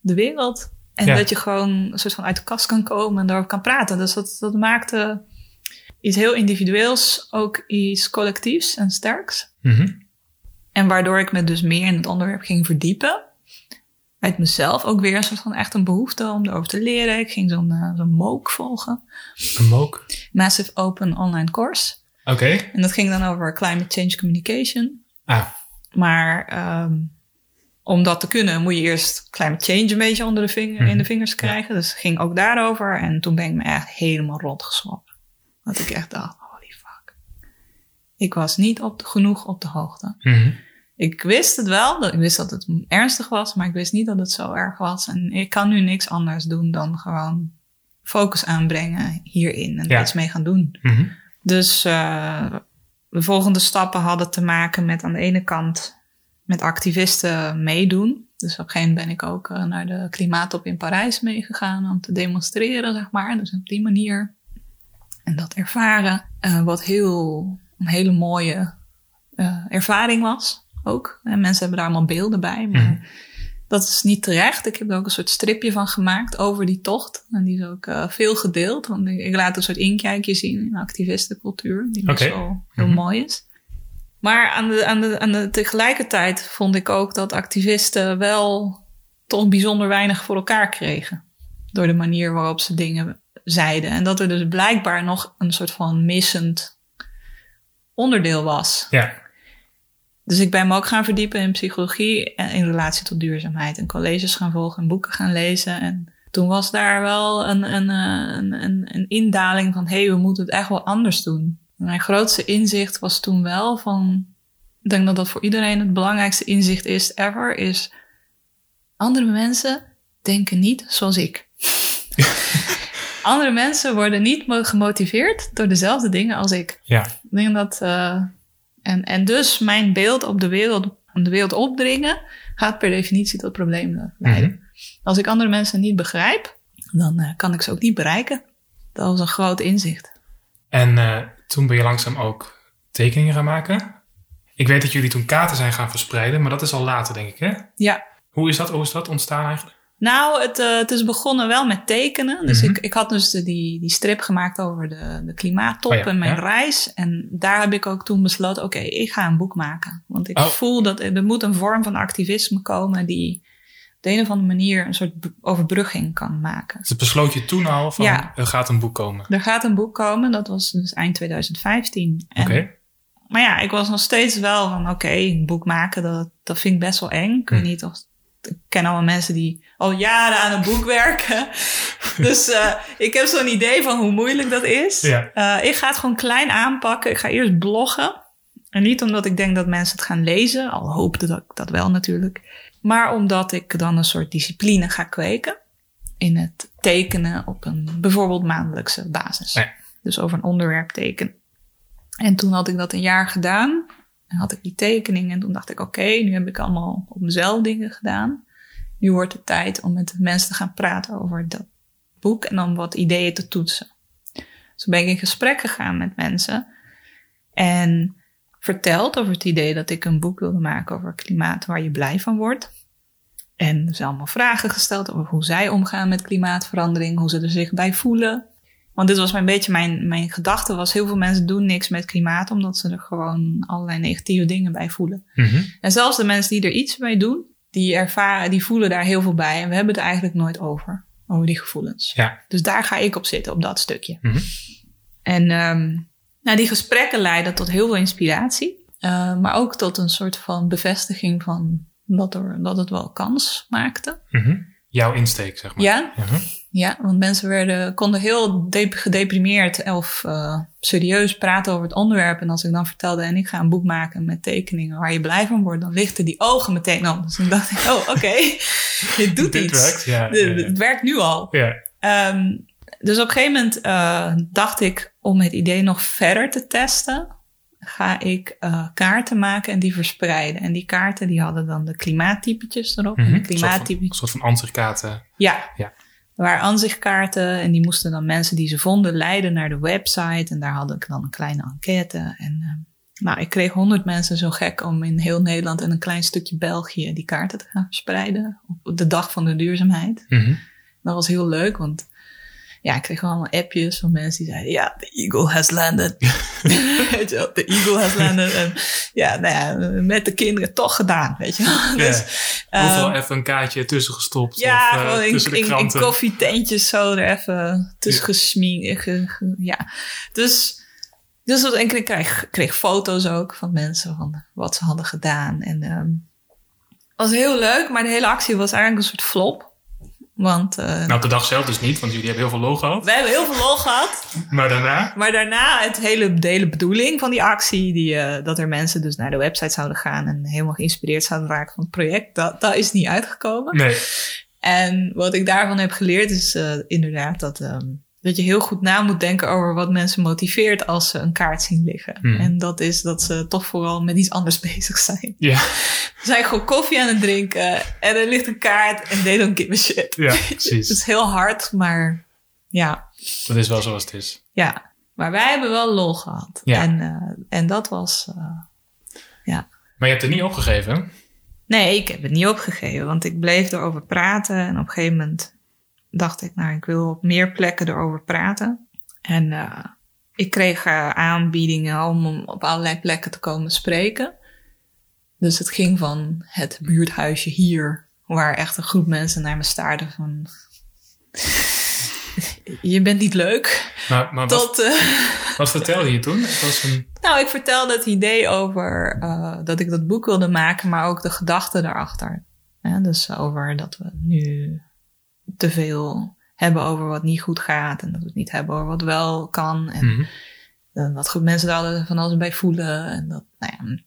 de wereld. En ja. dat je gewoon een soort van uit de kast kan komen en daarover kan praten. Dus dat, dat maakte iets heel individueels, ook iets collectiefs en sterks. Mm -hmm. En waardoor ik me dus meer in het onderwerp ging verdiepen. Uit mezelf ook weer een soort van echt een behoefte om erover te leren. Ik ging zo'n uh, zo'n MOOC volgen. Een MOOC? Massive Open Online Course. Oké. Okay. En dat ging dan over climate change communication. Ah. Maar um, om dat te kunnen moet je eerst climate change een beetje onder de vinger, mm. in de vingers krijgen. Ja. Dus het ging ook daarover. En toen ben ik me echt helemaal rot. Dat ik echt dacht, holy fuck. Ik was niet op de, genoeg op de hoogte. Mm -hmm. Ik wist het wel, dat, ik wist dat het ernstig was, maar ik wist niet dat het zo erg was. En ik kan nu niks anders doen dan gewoon focus aanbrengen hierin en ja. iets mee gaan doen. Mm -hmm. Dus uh, de volgende stappen hadden te maken met aan de ene kant met activisten meedoen. Dus op een gegeven moment ben ik ook uh, naar de klimaattop in Parijs meegegaan om te demonstreren, zeg maar. Dus op die manier. En dat ervaren, uh, wat heel, een hele mooie ervaring was ook. En mensen hebben daar allemaal beelden bij, maar mm. dat is niet terecht. Ik heb er ook een soort stripje van gemaakt over die tocht. En die is ook uh, veel gedeeld, want ik, ik, laat een soort inkijkje zien in activistencultuur, die okay. zo heel mm -hmm. mooi is. Maar aan de, aan, de, aan de tegelijkertijd vond ik ook dat activisten wel toch bijzonder weinig voor elkaar kregen. Door de manier waarop ze dingen zeiden. En dat er dus blijkbaar nog een soort van missend onderdeel was. Ja. Dus ik ben me ook gaan verdiepen in psychologie en in relatie tot duurzaamheid. En colleges gaan volgen en boeken gaan lezen. En toen was daar wel een, een, eh, een, een, een indaling van... hé, hey, we moeten het echt wel anders doen. Mijn grootste inzicht was toen wel van... ik denk dat dat voor iedereen het belangrijkste inzicht is ever... is andere mensen denken niet zoals ik. Andere mensen worden niet gemotiveerd door dezelfde dingen als ik. Ja. Ik denk dat... Uh, en, en dus mijn beeld op de wereld, de wereld opdringen... gaat per definitie tot problemen leiden. Mm -hmm. Als ik andere mensen niet begrijp, dan uh, kan ik ze ook niet bereiken. Dat was een groot inzicht. En uh, toen ben je langzaam ook tekeningen gaan maken. Ik weet dat jullie toen kaarten zijn gaan verspreiden, maar dat is al later, denk ik, hè? Ja. Hoe is dat, hoe is dat ontstaan eigenlijk? Nou, het, uh, het is begonnen wel met tekenen. Dus mm -hmm. ik, ik had dus de, die, die strip gemaakt over de, de klimaattop oh ja, en mijn ja. reis. En daar heb ik ook toen besloten, oké, okay, ik ga een boek maken. Want ik oh. voel dat er moet een vorm van activisme komen die op de een of andere manier een soort overbrugging kan maken. Dus besloot je toen al van, ja. er gaat een boek komen? Er gaat een boek komen, dat was dus eind 2015. Oké. Okay. Maar ja, ik was nog steeds wel van, oké, okay, een boek maken, dat, dat vind ik best wel eng. Ik weet Hm. niet of ik ken allemaal mensen die al jaren aan een boek werken. dus uh, ik heb zo'n idee van hoe moeilijk dat is. Ja. Uh, ik ga het gewoon klein aanpakken. Ik ga eerst bloggen. En niet omdat ik denk dat mensen het gaan lezen, al hoopte dat ik dat wel natuurlijk. Maar omdat ik dan een soort discipline ga kweken in het tekenen op een bijvoorbeeld maandelijkse basis. Ja. Dus over een onderwerp tekenen. En toen had ik dat een jaar gedaan. En had ik die tekening en toen dacht ik, oké, nu heb ik allemaal op mezelf dingen gedaan. Nu wordt het tijd om met mensen te gaan praten over dat boek en dan wat ideeën te toetsen. Dus ben ik in gesprek gegaan met mensen en verteld over het idee dat ik een boek wilde maken over klimaat waar je blij van wordt. En dus allemaal vragen gesteld over hoe zij omgaan met klimaatverandering, hoe ze er zich bij voelen. Want dit was een beetje mijn, mijn gedachte was, heel veel mensen doen niks met klimaat, omdat ze er gewoon allerlei negatieve dingen bij voelen. Mm -hmm. En zelfs de mensen die er iets mee doen, die ervaren, die voelen daar heel veel bij. En we hebben het er eigenlijk nooit over, over die gevoelens. Ja. Dus daar ga ik op zitten, op dat stukje. Mm -hmm. En um, nou, die gesprekken leiden tot heel veel inspiratie. Uh, maar ook tot een soort van bevestiging van dat, er, dat het wel kans maakte. Mm -hmm. Jouw insteek, zeg maar. Ja. Ja, want mensen werden, konden heel de gedeprimeerd of uh, serieus praten over het onderwerp. En als ik dan vertelde, en ik ga een boek maken met tekeningen waar je blij van wordt, dan lichten die ogen meteen op. Dus dan dacht ik, oh, oké, okay. dit doet dit iets. Werkt, ja, dit, ja, ja. Het werkt nu al. Ja. Um, dus op een gegeven moment uh, dacht ik, om het idee nog verder te testen, ga ik uh, kaarten maken en die verspreiden. En die kaarten die hadden dan de klimaattypetjes erop. Mm en de klimaattypetjes. Een soort van, van ansichtkaarten. Ja. ja waren aanzichtkaarten en die moesten dan mensen die ze vonden leiden naar de website. En daar had ik dan een kleine enquête. En uh, nou, ik kreeg honderd mensen zo gek om in heel Nederland en een klein stukje België die kaarten te gaan verspreiden. Op de dag van de duurzaamheid. Mm -hmm. Dat was heel leuk, want ja, ik kreeg allemaal appjes van mensen die zeiden, ja, the eagle has landed. weet je wel, the eagle has landed. En ja, nou ja, met de kinderen toch gedaan, weet je wel. Dus, um, even een kaartje tussen gestopt. ja, of, uh, gewoon in, tussen de in, koffietentjes zo er even tussen Ja. gesminkt. Ge, ge- ja, dus, dus dat, en ik kreeg, kreeg foto's ook van mensen van wat ze hadden gedaan. En ehm was heel leuk, maar de hele actie was eigenlijk een soort flop. Want eh, Nou, op de dag zelf dus niet, want jullie hebben heel veel lol gehad. we hebben heel veel lol gehad. Maar daarna? Maar daarna, het hele, de hele bedoeling van die actie, die, uh, dat er mensen dus naar de website zouden gaan en helemaal geïnspireerd zouden raken van het project, dat, dat is niet uitgekomen. Nee. En wat ik daarvan heb geleerd is uh, inderdaad dat, um, dat je heel goed na moet denken over wat mensen motiveert als ze een kaart zien liggen. Hmm. En dat is dat ze toch vooral met iets anders bezig zijn. Ja, Ze zijn gewoon koffie aan het drinken en er ligt een kaart en they don't give a shit. ja Het precies. is heel hard, maar ja. Dat is wel zoals het is. Ja, maar wij hebben wel lol gehad. Ja. En, uh, en dat was, uh, ja. Maar je hebt het niet opgegeven? Nee, ik heb het niet opgegeven, want ik bleef erover praten. En op een gegeven moment dacht ik, nou, ik wil op meer plekken erover praten. En uh, ik kreeg uh, aanbiedingen om op allerlei plekken te komen spreken. Dus het ging van het buurthuisje hier, waar echt een groep mensen naar me staarden van... je bent niet leuk. Maar, maar Tot, wat, uh, wat vertelde je toen? Het was een... Nou, ik vertelde het idee over dat ik dat boek wilde maken, maar ook de gedachte daarachter. Ja, dus over dat we nu te veel hebben over wat niet goed gaat. En dat we het niet hebben over wat wel kan. En eh, wat goed mensen daar van alles bij voelen. En dat, nou ja,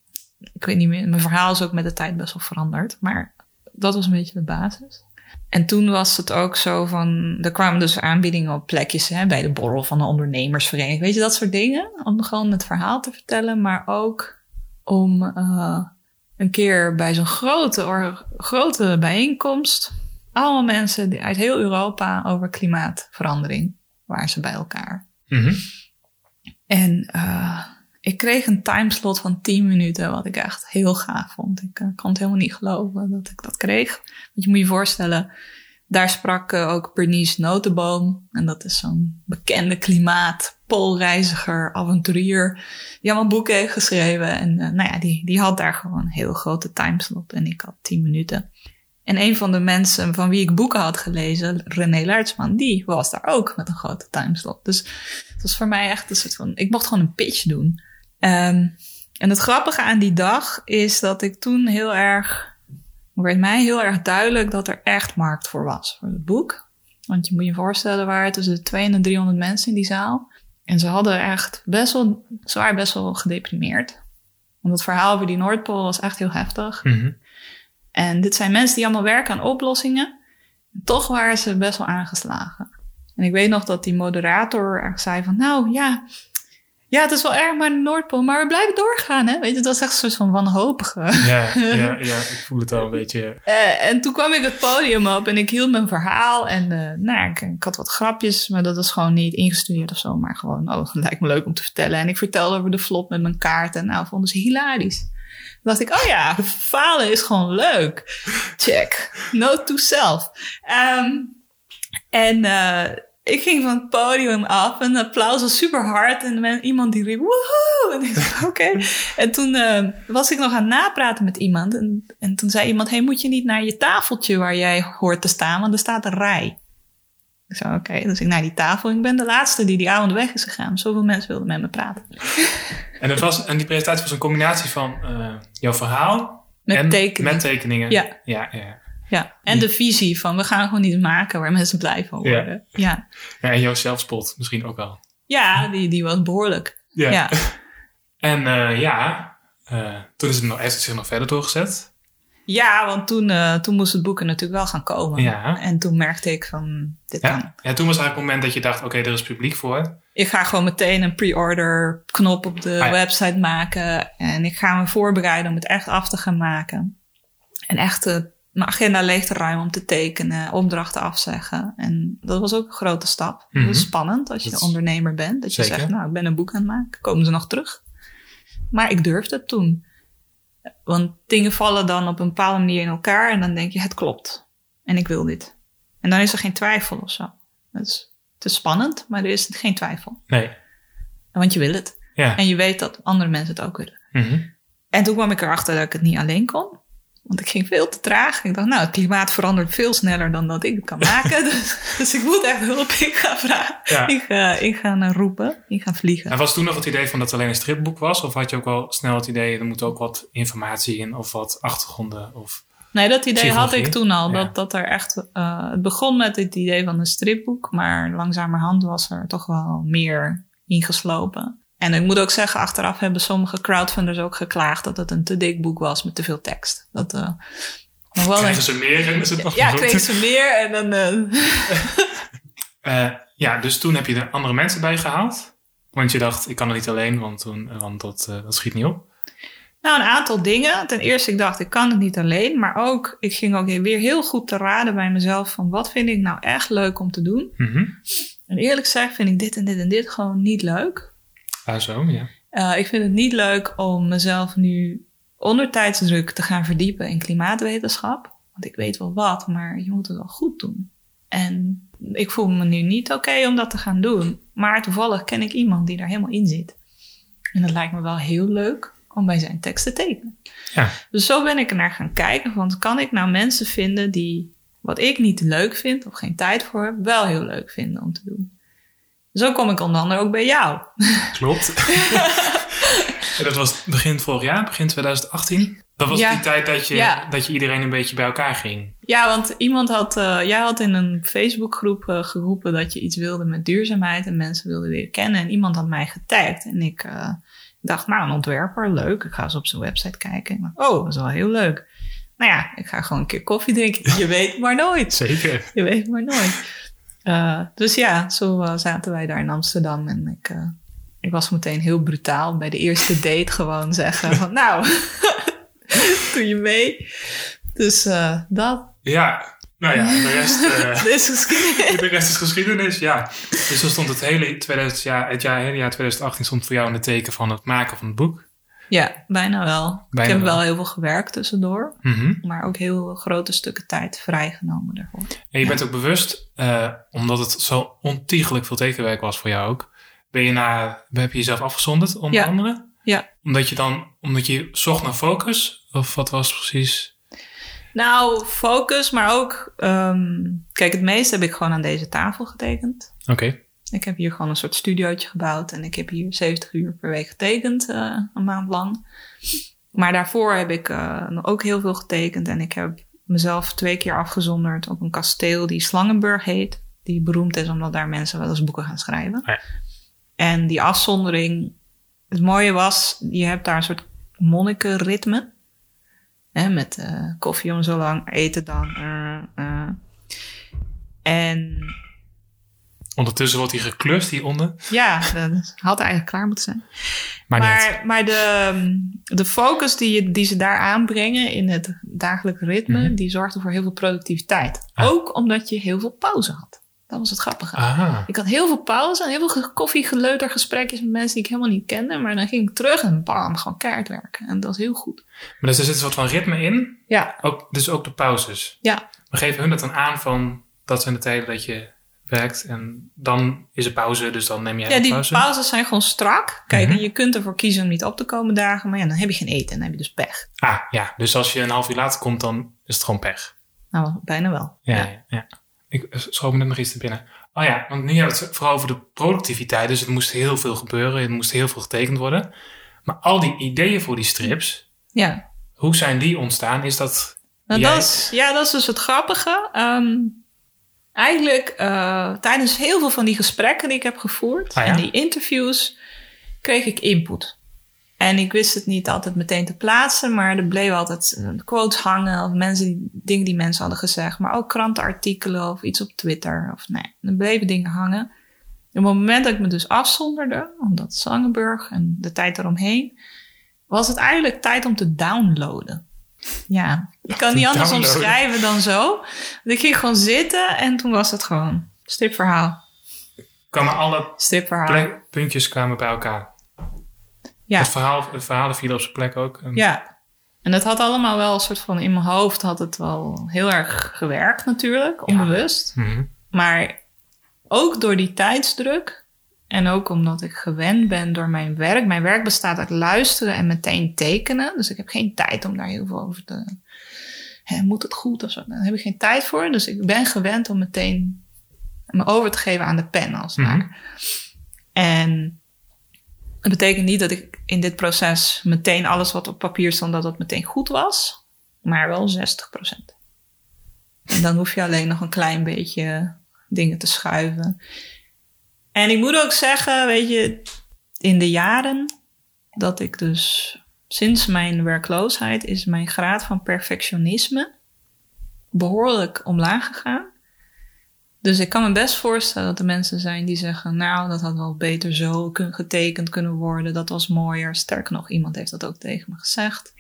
ik weet niet meer. Mijn verhaal is ook met de tijd best wel veranderd. Maar dat was een beetje de basis. En toen was het ook zo van, er kwamen dus aanbiedingen op plekjes hè, bij de borrel van de ondernemersvereniging. Weet je, dat soort dingen. Om gewoon het verhaal te vertellen, maar ook om eh, een keer bij zo'n grote, or- grote bijeenkomst. Allemaal mensen uit heel Europa over klimaatverandering waren ze bij elkaar. Mhm. En eh, ik kreeg een timeslot van 10 minuten, wat ik echt heel gaaf vond. Ik eh, kon het helemaal niet geloven dat ik dat kreeg. Want je moet je voorstellen, daar sprak eh, ook Bernice Notenboom. En dat is zo'n bekende klimaat, poolreiziger, avonturier. Die allemaal boeken heeft geschreven. En nou ja, die, die had daar gewoon een heel grote timeslot. En ik had 10 minuten. En een van de mensen van wie ik boeken had gelezen, René Laertsman, die was daar ook met een grote timeslot. Dus het was voor mij echt een soort van, ik mocht gewoon een pitch doen. Ehm, en het grappige aan die dag is dat ik toen heel erg, werd mij heel erg duidelijk dat er echt markt voor was voor het boek. Want je moet je voorstellen, waren tussen de 200 en de 300 mensen in die zaal. En ze hadden echt best wel, waren best wel gedeprimeerd. Want het verhaal over die Noordpool was echt heel heftig. Mhm. En dit zijn mensen die allemaal werken aan oplossingen. Toch waren ze best wel aangeslagen. En ik weet nog dat die moderator zei van... Nou ja, ja het is wel erg maar de Noordpool, maar we blijven doorgaan. Hè? Weet je, dat was echt een soort van wanhopige. Ja, ja, ja, ik voel het al een beetje. Eh, en toen kwam ik het podium op en ik hield mijn verhaal. En eh, nou, ja, ik, ik had wat grapjes, maar dat was gewoon niet ingestudeerd of zo. Maar gewoon, oh, lijkt me leuk om te vertellen. En ik vertelde over de vlot met mijn kaart. En nou, vonden ze hilarisch. Dacht ik, oh ja, falen is gewoon leuk. Check. Note to self. Ehm, en eh, ik ging van het podium af en het applaus was super hard. En iemand die riep, woehoe! En ik dacht, oké. En toen eh, was ik nog aan het napraten met iemand. En, en toen zei iemand, hey, moet je niet naar je tafeltje waar jij hoort te staan? Want er staat een rij. Ik zei, oké. Dus ik naar die tafel. Ik ben de laatste die die avond weg is gegaan. Zoveel mensen wilden met me praten. En, het was, en die presentatie was een combinatie van eh, jouw verhaal Met en tekeningen. met tekeningen. Ja. Ja, ja. Ja, en de visie van we gaan gewoon iets maken waar mensen blij van worden. Ja, ja en jouw zelfspot misschien ook wel. ja die, die was behoorlijk. Ja. En eh, ja, eh, toen is het nog, heeft het zich nog verder doorgezet. Ja, want toen, eh, toen moest het boek er natuurlijk wel gaan komen. Ja. En toen merkte ik van, dit kan. Ja. ja, toen was eigenlijk het moment dat je dacht, oké, er is publiek voor. Ik ga gewoon meteen een pre-order knop op de Ah, ja. website maken. En ik ga me voorbereiden om het echt af te gaan maken. En echt eh, mijn agenda leeg te ruimen om te tekenen, opdrachten afzeggen. En dat was ook een grote stap. Dat is spannend als je Dat ondernemer bent. Dat je Zeker. zegt, nou, ik ben een boek aan het maken. Komen ze nog terug? Maar ik durfde het toen. Want dingen vallen dan op een bepaalde manier in elkaar. En dan denk je, het klopt. En ik wil dit. En dan is er geen twijfel of zo. Het is, is spannend, maar er is geen twijfel. Nee. Want je wil het. Ja. En je weet dat andere mensen het ook willen. Mhm. En toen kwam ik erachter dat ik het niet alleen kon. Want ik ging veel te traag. Ik dacht, nou, het klimaat verandert veel sneller dan dat ik het kan maken. dus, dus ik moet echt hulp in gaan vragen. Ja. Ik ga, ik ga eh, roepen. Ik ga vliegen. En was toen nog het idee van dat het alleen een stripboek was? Of had je ook wel snel het idee, er moet ook wat informatie in of wat achtergronden? Of... Nee, dat idee had ik toen al. Ja. Dat, dat er echt, eh, het begon met het idee van een stripboek. Maar langzamerhand was er toch wel meer ingeslopen. En ik moet ook zeggen, achteraf hebben sommige crowdfunders ook geklaagd dat het een te dik boek was met te veel tekst. Dat eh, nog wel Krijgen een, ze meer en is het nog ja, goed? kregen ze meer en dan. eh, Eh, ja, dus toen heb je er andere mensen bij gehaald. Want je dacht, ik kan het niet alleen, want, toen, want dat, dat schiet niet op. Nou, een aantal dingen. Ten eerste, ik dacht, ik kan het niet alleen. Maar ook, ik ging ook weer heel goed te raden bij mezelf van wat vind ik nou echt leuk om te doen. Mhm. En eerlijk gezegd vind ik dit en dit en dit gewoon niet leuk. Ah, zo, ja. Eh, ik vind het niet leuk om mezelf nu onder tijdsdruk te gaan verdiepen in klimaatwetenschap. Want ik weet wel wat, maar je moet het wel goed doen. En ik voel me nu niet oké om dat te gaan doen. Maar toevallig ken ik iemand die daar helemaal in zit. En dat lijkt me wel heel leuk om bij zijn tekst te tekenen. Ja. Dus zo ben ik er naar gaan kijken. Want kan ik nou mensen vinden die wat ik niet leuk vind of geen tijd voor heb, wel heel leuk vinden om te doen. Zo kom ik onder andere ook bij jou. Klopt. Ja, dat was begin vorig jaar, begin 2018. Dat was Ja. die tijd dat je, Ja. dat je iedereen een beetje bij elkaar ging. Ja, want iemand had, eh, jij had in een Facebookgroep eh, geroepen dat je iets wilde met duurzaamheid en mensen wilden leren kennen. En iemand had mij getagd. En ik eh, dacht, nou, een ontwerper, leuk. Ik ga eens op zijn website kijken. Dacht, oh, dat is wel heel leuk. Nou ja, ik ga gewoon een keer koffie drinken. Je weet maar nooit. Zeker. Je weet maar nooit. Eh, dus ja, zo eh, zaten wij daar in Amsterdam. En ik, eh, ik was meteen heel brutaal bij de eerste date gewoon zeggen van... Nou, doe je mee? Dus dat. Ja, nou ja, de rest, Dit is geschiedenis. de rest is geschiedenis, ja. Dus dan stond het hele, 2000, jaar, het jaar, hele jaar 2018 stond voor jou in het teken van het maken van het boek. Ja, bijna wel. Bijna ik heb wel. wel heel veel gewerkt tussendoor. Mhm. Maar ook heel grote stukken tijd vrijgenomen daarvoor. En je bent ook bewust, eh, omdat het zo ontiegelijk veel tekenwerk was voor jou ook, ben je naar, heb je jezelf afgezonderd, onder Ja. andere? Ja. Omdat je dan, omdat je zocht naar focus? Of wat was precies? Nou, focus, maar ook... ehm, kijk, het meeste heb ik gewoon aan deze tafel getekend. Oké. Ik heb hier gewoon een soort studiootje gebouwd en ik heb hier 70 uur per week getekend, eh, een maand lang. Maar daarvoor heb ik eh, ook heel veel getekend en ik heb mezelf twee keer afgezonderd op een kasteel die Slangenburg heet. Die beroemd is omdat daar mensen wel eens boeken gaan schrijven. Ja. En die afzondering, het mooie was, je hebt daar een soort monnikenritme. Hè, met eh, koffie om zo lang, eten dan. En Ondertussen wordt hij geklust hieronder. ja, dat had eigenlijk klaar moeten zijn. Maar. Maar, maar de, de focus die, je, die ze daar aanbrengen in het dagelijks ritme, Mhm. die zorgde voor heel veel productiviteit. Ah. Ook omdat je heel veel pauze had. Dat was het grappige. Aha. Ik had heel veel pauze en heel veel ge- koffiegeleuter gesprekjes met mensen die ik helemaal niet kende. Maar dan ging ik terug en bam, gewoon keihard werken. En dat was heel goed. Maar dus er zit een soort van ritme in. Ja, Ook, dus ook de pauzes. ja, Maar geven hun dat dan aan van, dat zijn de tijden dat je werkt. En dan is er pauze, dus dan neem jij ja die pauze. pauzes zijn gewoon strak. Kijk, Mhm. en je kunt ervoor kiezen om niet op te komen dagen. Maar ja, dan heb je geen eten en dan heb je dus pech. Ah, ja. Dus als je een half uur later komt, dan is het gewoon pech. Nou, bijna wel. Ja, ja. ja. Ik eh, schoot me net nog iets te binnen. Oh ja, want nu hebben we het vooral over de productiviteit. Dus het moest heel veel gebeuren. Er moest heel veel getekend worden. Maar al die ideeën voor die strips, ja. hoe zijn die ontstaan? Is dat... Nou, jij- dat, is, ja, dat is dus het grappige. Ehm, eigenlijk eh, tijdens heel veel van die gesprekken die ik heb gevoerd Ah, ja? en die interviews kreeg ik input. En ik wist het niet altijd meteen te plaatsen, maar er bleven altijd quotes hangen of mensen die, dingen die mensen hadden gezegd, maar ook krantenartikelen of iets op Twitter. Of nee, er bleven dingen hangen. En op het moment dat ik me dus afzonderde, omdat Zangenburg en de tijd eromheen, was het eigenlijk tijd om te downloaden. Ja, ik kan niet anders Downloaden. omschrijven dan zo. Want Ik ging gewoon zitten en toen was het gewoon stripverhaal. Kwamen alle Stripverhaal. plek- puntjes kwamen bij elkaar. Ja. Het verhaal, het verhaal viel op zijn plek ook. En- Ja. En dat had allemaal wel een soort van in mijn hoofd had het wel heel erg gewerkt natuurlijk, onbewust. Mhm. Maar ook door die tijdsdruk en ook omdat ik gewend ben door mijn werk. Mijn werk bestaat uit luisteren en meteen tekenen. Dus ik heb geen tijd om daar heel veel over te... Hè, moet het goed of zo? Daar heb ik geen tijd voor. Dus ik ben gewend om meteen me over te geven aan de pen als het Mhm. En dat betekent niet dat ik in dit proces meteen alles wat op papier stond, dat dat meteen goed was. Maar wel 60%. En dan hoef je alleen nog een klein beetje dingen te schuiven. En ik moet ook zeggen, weet je, in de jaren dat ik dus sinds mijn werkloosheid is mijn graad van perfectionisme behoorlijk omlaag gegaan. Dus ik kan me best voorstellen dat er mensen zijn die zeggen: Nou, dat had wel beter zo getekend kunnen worden. Dat was mooier. Sterker nog, iemand heeft dat ook tegen me gezegd.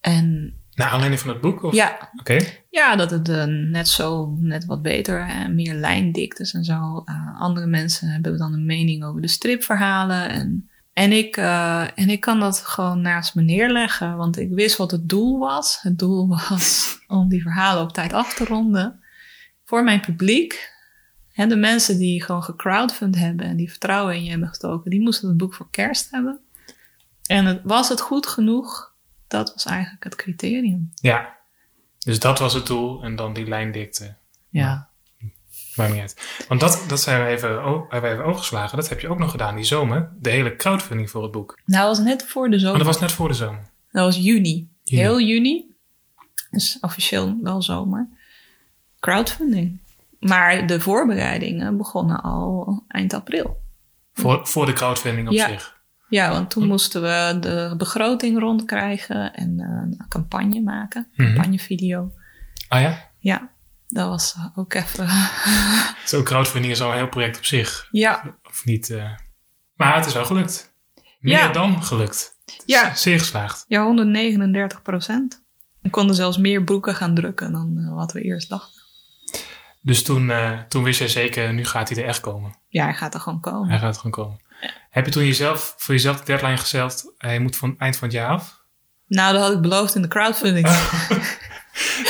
En Naar aanleiding van het boek? Of? ja, Oké. ja, dat het eh, net zo, net wat beter en meer lijndiktes en zo. Uh, andere mensen hebben dan een mening over de stripverhalen. En, en, ik, uh, en ik kan dat gewoon naast me neerleggen, want ik wist wat het doel was. Het doel was om die verhalen op tijd af te ronden. Voor mijn publiek. Hè, de mensen die gewoon gecrowdfund hebben en die vertrouwen in je hebben gestoken, die moesten het boek voor kerst hebben. En het, was het goed genoeg? Dat was eigenlijk het criterium. Ja. Dus dat was het doel en dan die lijndikte. Ja. Maakt niet uit. Want dat, dat zijn we even, o- hebben we even overgeslagen. Dat heb je ook nog gedaan die zomer. De hele crowdfunding voor het boek. Nou, dat was net voor de zomer. dat was net voor de zomer. Dat was juni. Juni. Heel juni. Dus officieel wel zomer. Crowdfunding. Maar de voorbereidingen begonnen al eind april. Voor, voor de crowdfunding op Ja. zich. Ja, want toen moesten we de begroting rondkrijgen en eh, een campagne maken. Mhm. Campagnevideo. Ah ja? Ja, dat was eh, ook even... Zo crowdfunding is al een heel project op zich. ja, Of niet. eh. Maar het is wel gelukt. Meer Ja. dan gelukt. ja, Zeer geslaagd. ja, 139 procent. We konden zelfs meer boeken gaan drukken dan wat we eerst dachten. Dus toen, toen wist jij zeker, nu gaat hij er echt komen. Ja, hij gaat er gewoon komen. Hij gaat er gewoon komen. Heb je toen jezelf, voor jezelf de deadline gesteld, hij moet van het eind van het jaar af? Nou, dat had ik beloofd in de crowdfunding.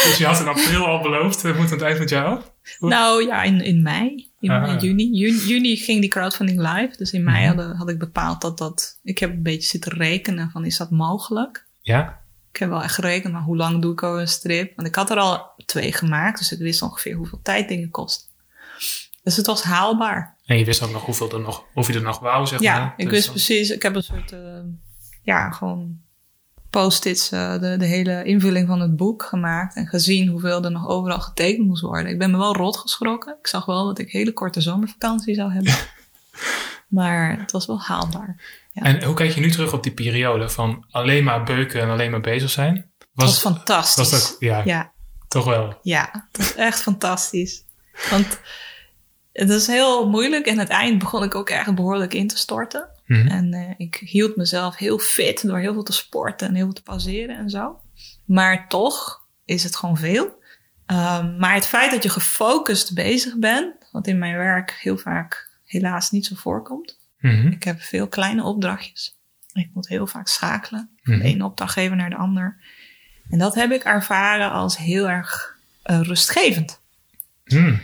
Dus je had in april al beloofd, hij moet aan het eind van het jaar af? Nou ja, in, in mei. In Ah. juni. juni. Juni ging die crowdfunding live. Dus in mei Mhm. hadden- had ik bepaald dat dat... Ik heb een beetje zitten rekenen van is dat mogelijk? Ja? Ik heb wel echt gerekend, maar hoe lang doe ik al een strip? Want ik had er al twee gemaakt. Dus ik wist ongeveer hoeveel tijd dingen kosten. Dus het was haalbaar. En je wist ook nog hoeveel er nog, of je er nog wou, zeg Ja, maar. ik Dus wist dan- precies. Ik heb een soort... eh, ja, gewoon post-its, eh, de, de hele invulling van het boek gemaakt. En gezien hoeveel er nog overal getekend moest worden. Ik ben me wel rot geschrokken. Ik zag wel dat ik hele korte zomervakantie zou hebben. maar het was wel haalbaar. Ja. En hoe kijk je nu terug op die periode van alleen maar beuken en alleen maar bezig zijn? Het was fantastisch. was dat, ja, Ja, toch wel. ja, het was echt fantastisch. Want het is heel moeilijk. En aan het eind begon ik ook echt behoorlijk in te storten. Mhm. En eh, ik hield mezelf heel fit door heel veel te sporten en heel veel te pauzeren en zo. Maar toch is het gewoon veel. Ehm, maar het feit dat je gefocust bezig bent, wat in mijn werk heel vaak helaas niet zo voorkomt. Mhm. Ik heb veel kleine opdrachtjes. Ik moet heel vaak schakelen van Mhm. de ene opdrachtgever naar de ander. En dat heb ik ervaren als heel erg eh, rustgevend. Mhm.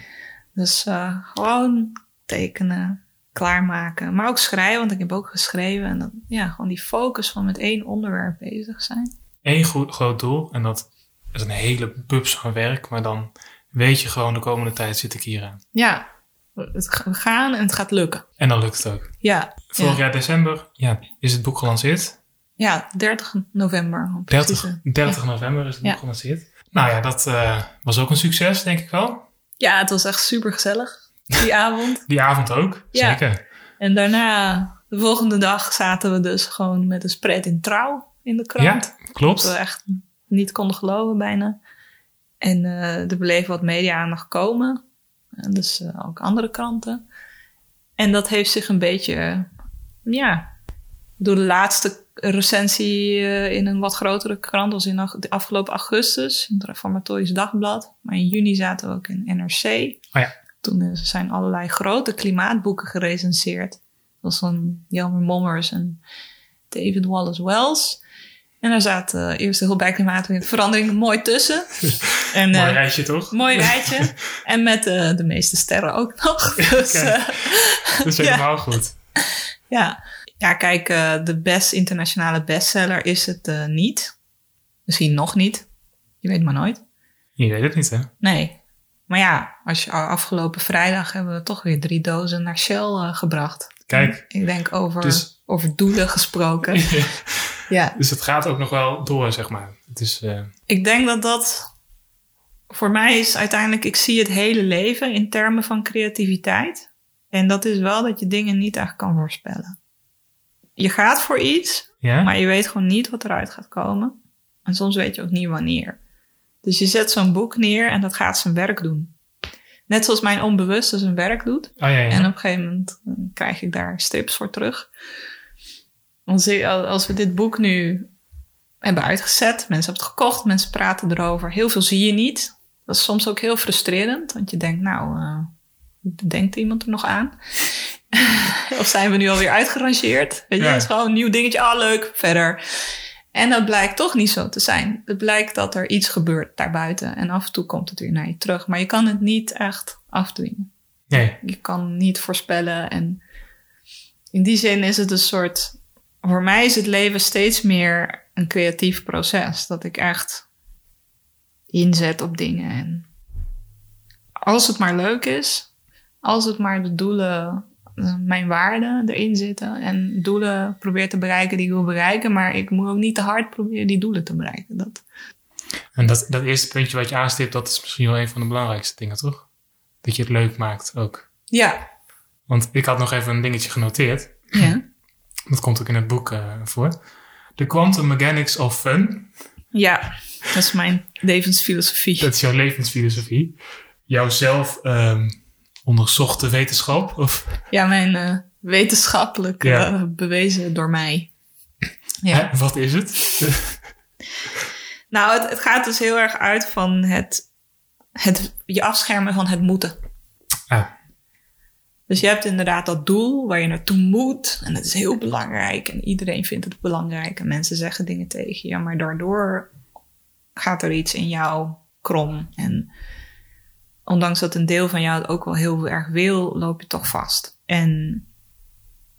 Dus eh, gewoon tekenen, klaarmaken. Maar ook schrijven, want ik heb ook geschreven. En dan, ja, gewoon die focus van met één onderwerp bezig zijn. Eén goed, groot doel en dat is een hele bubs van werk, maar dan weet je gewoon de komende tijd zit ik hier aan. Ja, het gaan en het gaat lukken. En dan lukt het ook. Ja, Vorig ja. jaar december ja, is het boek gelanceerd. ja 30 november. om precies 30, te- 30 november is het boek Ja. gelanceerd. Nou ja, dat eh, was ook een succes, denk ik wel. Ja, het was echt super gezellig die avond. Die avond ook, Ja. zeker. En daarna, de volgende dag, zaten we dus gewoon met een spread in trouw in de krant. Ja, Dat we klopt. echt niet konden geloven bijna. En eh er bleef wat media-aandacht komen. En dus eh, ook andere kranten. En dat heeft zich een beetje, ja, door de laatste recensie eh, in een wat grotere krant, was in afgelopen augustus, in het Reformatorisch Dagblad. Maar in juni zaten we ook in NRC. Oh ja. Toen eh, zijn allerlei grote klimaatboeken gerecenseerd. Dat was van Jelmer Mommers en David Wallace Wells. En daar zaten uh, eerst heel bij klimaatverandering mooi tussen. En, Mooi eh, rijtje toch? Mooi rijtje. en met eh, de meeste sterren ook nog. Dus, eh, Dat is ja. helemaal goed. ja. Ja, kijk, eh, de best internationale bestseller is het eh, niet. Misschien nog niet. Je weet maar nooit. Je weet het niet, hè? Nee. Maar ja, als je afgelopen vrijdag hebben we toch weer drie dozen naar Shell eh, gebracht. Kijk. Ik denk over, Dus- over doelen gesproken. ja. Dus het gaat ook nog wel door, zeg maar. Het is, Ik denk dat dat voor mij is uiteindelijk, ik zie het hele leven in termen van creativiteit. En dat is wel dat je dingen niet echt kan voorspellen. Je gaat voor iets, ja? maar je weet gewoon niet wat eruit gaat komen. En soms weet je ook niet wanneer. Dus je zet zo'n boek neer en dat gaat zijn werk doen. Net zoals mijn onbewuste zijn werk doet. Oh ja, ja. En op een gegeven moment eh, krijg ik daar strips voor terug. Als, als we dit boek nu hebben uitgezet, mensen hebben het gekocht, mensen praten erover, heel veel zie je niet. Dat is soms ook heel frustrerend, want je denkt, nou, eh, denkt iemand er nog aan? of zijn we nu alweer uitgerangeerd? Weet je, Ja. het is gewoon een nieuw dingetje, ah leuk, verder. En dat blijkt toch niet zo te zijn. Het blijkt dat er iets gebeurt daarbuiten en af en toe komt het weer naar je terug. Maar je kan het niet echt afdwingen Nee. je kan niet voorspellen. En in die zin is het een soort. Voor mij is het leven steeds meer een creatief proces. Dat ik echt inzet op dingen. En als het maar leuk is, Als het maar de doelen, mijn waarden erin zitten. En doelen probeer te bereiken die ik wil bereiken. Maar ik moet ook niet te hard proberen die doelen te bereiken. Dat, En dat, dat eerste puntje wat je aanstipt, dat is misschien wel een van de belangrijkste dingen, toch? Dat je het leuk maakt ook. ja. Want ik had nog even een dingetje genoteerd. Ja. Dat komt ook in het boek eh, voor. The Quantum Mechanics of Fun. ja, dat is mijn levensfilosofie. Dat is jouw levensfilosofie. Jouw zelf ehm, onderzochte wetenschap. Of, Ja, mijn eh, wetenschappelijk Ja. eh, bewezen door mij. Ja. hè, wat is het? Nou, het, het gaat dus heel erg uit van het, het je afschermen van het moeten. ah, Dus je hebt inderdaad dat doel waar je naartoe moet. En dat is heel belangrijk. En iedereen vindt het belangrijk. En mensen zeggen dingen tegen je. Maar daardoor gaat er iets in jou krom. En ondanks dat een deel van jou het ook wel heel erg wil, loop je toch vast. En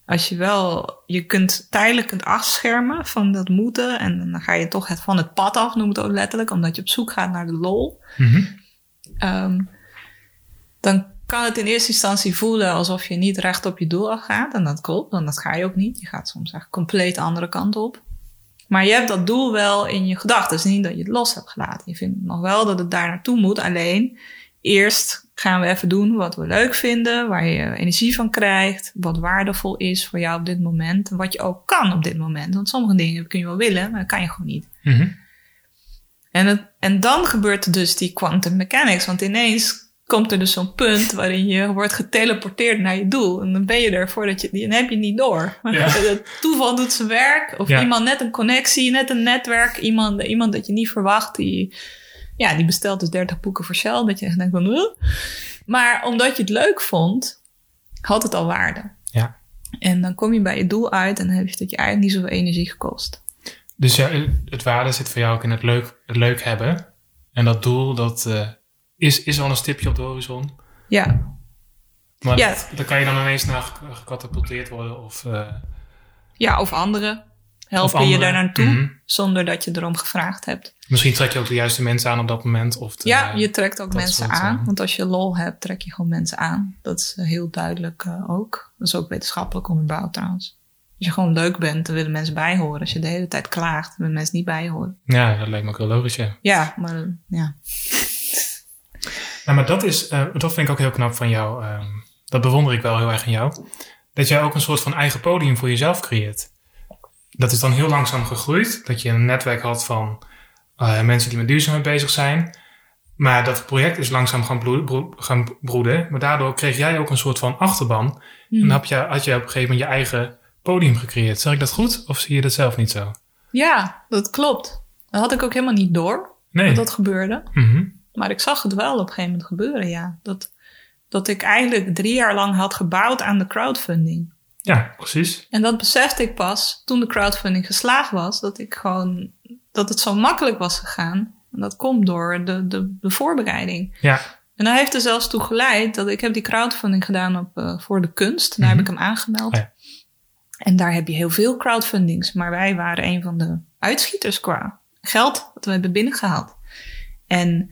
als je wel, je kunt tijdelijk het afschermen van dat moeten. En dan ga je toch het van het pad af, noem het ook letterlijk. Omdat je op zoek gaat naar de lol. mhm. Ehm, dan kan het in eerste instantie voelen alsof je niet recht op je doel afgaat. En dat klopt, want dat ga je ook niet. Je gaat soms echt compleet de andere kant op. Maar je hebt dat doel wel in je gedachten. Dus niet dat je het los hebt gelaten. Je vindt nog wel dat het daar naartoe moet. Alleen eerst gaan we even doen wat we leuk vinden. Waar je energie van krijgt. Wat waardevol is voor jou op dit moment. En wat je ook kan op dit moment. Want sommige dingen kun je wel willen, maar dat kan je gewoon niet. Mhm. En, het, en dan gebeurt er dus die quantum mechanics. Want ineens komt er dus zo'n punt waarin je wordt geteleporteerd naar je doel. En dan ben je er voordat je, dan heb je het niet door. Ja. het toeval doet zijn werk. Of Ja. iemand net een connectie, net een netwerk. Iemand, iemand dat je niet verwacht. Die, ja, die bestelt dus 30 boeken voor Shell. Dat je echt denkt van... Maar omdat je het leuk vond, had het al waarde. Ja. En dan kom je bij je doel uit en dan heb je dat je eigenlijk niet zoveel energie gekost. Dus ja, het waarde zit voor jou ook in het leuk, het leuk hebben. En dat doel, dat eh, is, is al een stipje op de horizon. Ja, Maar Ja. daar kan je dan ineens naar ge- gecatapulteerd worden. Of, eh, Ja, of anderen helpen je daar naartoe Mhm. zonder dat je erom gevraagd hebt. Misschien trek je ook de juiste mensen aan op dat moment. Of de- ja, je trekt ook mensen soort, aan. eh, Want als je lol hebt, trek je gewoon mensen aan. Dat is eh, heel duidelijk eh, ook. Dat is ook wetenschappelijk onderbouwd trouwens. Als je gewoon leuk bent, dan willen mensen bijhoren. Als je de hele tijd klaagt, willen mensen niet bijhoren. Ja, dat lijkt me ook heel logisch, ja. Ja, maar ja. Nou, maar dat, is, dat vind ik ook heel knap van jou. ehm, dat bewonder ik wel heel erg in jou. Dat jij ook een soort van eigen podium voor jezelf creëert. Dat is dan heel langzaam gegroeid. Dat je een netwerk had van eh, mensen die met duurzaamheid bezig zijn. Maar dat project is langzaam gaan, bloe- bro- gaan broeden. Maar daardoor kreeg jij ook een soort van achterban. En Hm. heb je, had je op een gegeven moment je eigen podium gecreëerd. Zeg ik dat goed? Of zie je dat zelf niet zo? ja, dat klopt. Dat had ik ook helemaal niet door Nee. dat dat gebeurde. Mhm. Maar ik zag het wel op een gegeven moment gebeuren, ja. Dat, dat ik eigenlijk drie jaar lang had gebouwd aan de crowdfunding. Ja, precies. En dat besefte ik pas toen de crowdfunding geslaagd was. Dat ik gewoon, dat het zo makkelijk was gegaan. En dat komt door de, de, de voorbereiding. Ja. En dat heeft er zelfs toe geleid dat ik heb die crowdfunding gedaan op, eh, voor de kunst. Daar Mhm. heb ik hem aangemeld. Oh ja. En daar heb je heel veel crowdfundings. Maar wij waren een van de uitschieters qua geld dat we hebben binnengehaald. En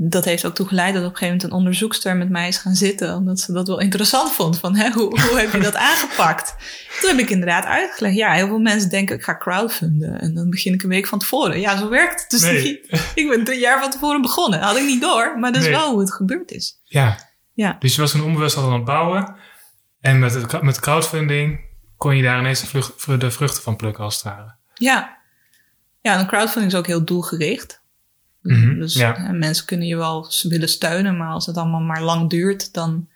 dat heeft ook toegeleid dat op een gegeven moment een onderzoekster met mij is gaan zitten. Omdat ze dat wel interessant vond. Van, hè, hoe, hoe heb je dat aangepakt? Toen heb ik inderdaad uitgelegd. Ja, heel veel mensen denken ik ga crowdfunden. En dan begin ik een week van tevoren. Ja, zo werkt het dus Nee. niet. Ik ben drie jaar van tevoren begonnen. Had ik niet door. Maar dat is Nee. wel hoe het gebeurd is. Ja. Ja. Dus je was een onbewust al aan het bouwen. En met, het, met crowdfunding kon je daar ineens de, vlucht- de vruchten van plukken als het ware. Ja. Ja, en crowdfunding is ook heel doelgericht. Mhm, Dus ja. mensen kunnen je wel willen steunen, maar als het allemaal maar lang duurt, dan,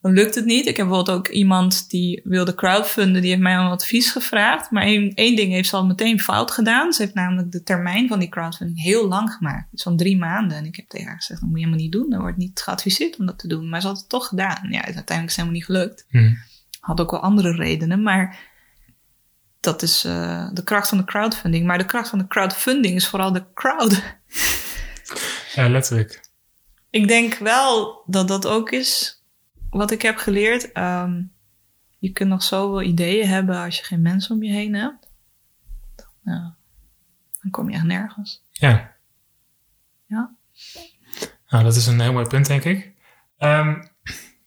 dan lukt het niet. Ik heb bijvoorbeeld ook iemand die wilde crowdfunden, die heeft mij om advies gevraagd. Maar één, één ding heeft ze al meteen fout gedaan. Ze heeft namelijk de termijn van die crowdfunding heel lang gemaakt. Van drie maanden. En ik heb tegen haar gezegd, dat moet je helemaal niet doen. Er wordt niet geadviseerd om dat te doen. Maar ze had het toch gedaan. Ja, uiteindelijk is het helemaal niet gelukt. Mhm. Had ook wel andere redenen, maar dat is eh, de kracht van de crowdfunding. Maar de kracht van de crowdfunding is vooral de crowd. Ja, letterlijk. Ik denk wel dat dat ook is wat ik heb geleerd. Ehm, je kunt nog zoveel ideeën hebben als je geen mensen om je heen hebt. Nou, dan kom je echt nergens. Ja. Ja. Nou, dat is een heel mooi punt, denk ik. Ehm,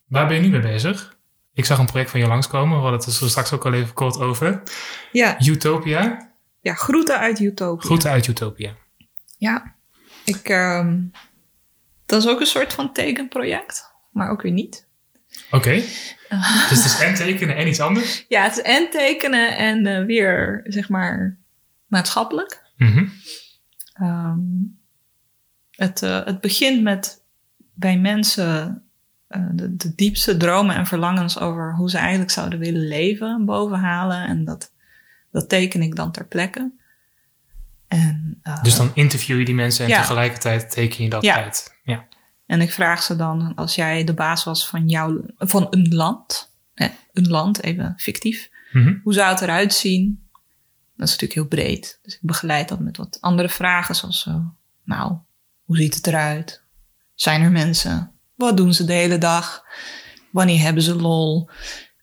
waar ben je nu mee bezig? Ik zag een project van je langskomen. We hadden het er straks ook al even kort over. Ja, Utopia. ja groeten uit Utopia. Groeten uit Utopia. Ja, ik, ehm, dat is ook een soort van tekenproject, maar ook weer niet. Oké. Dus het is en tekenen en iets anders? Ja, het is en tekenen en eh, weer, zeg maar, maatschappelijk. Mhm. Ehm, het, eh, het begint met bij mensen de, de diepste dromen en verlangens over hoe ze eigenlijk zouden willen leven bovenhalen. En dat, dat teken ik dan ter plekke. En, eh, Dus dan interview je die mensen en Ja. tegelijkertijd teken je dat Ja. uit. Ja. En ik vraag ze dan, als jij de baas was van, jouw, van een land, hè, een land, even fictief, Mhm. hoe zou het eruit zien? Dat is natuurlijk heel breed. Dus ik begeleid dat met wat andere vragen, zoals, eh, nou, hoe ziet het eruit? Zijn er mensen? Wat doen ze de hele dag? Wanneer hebben ze lol?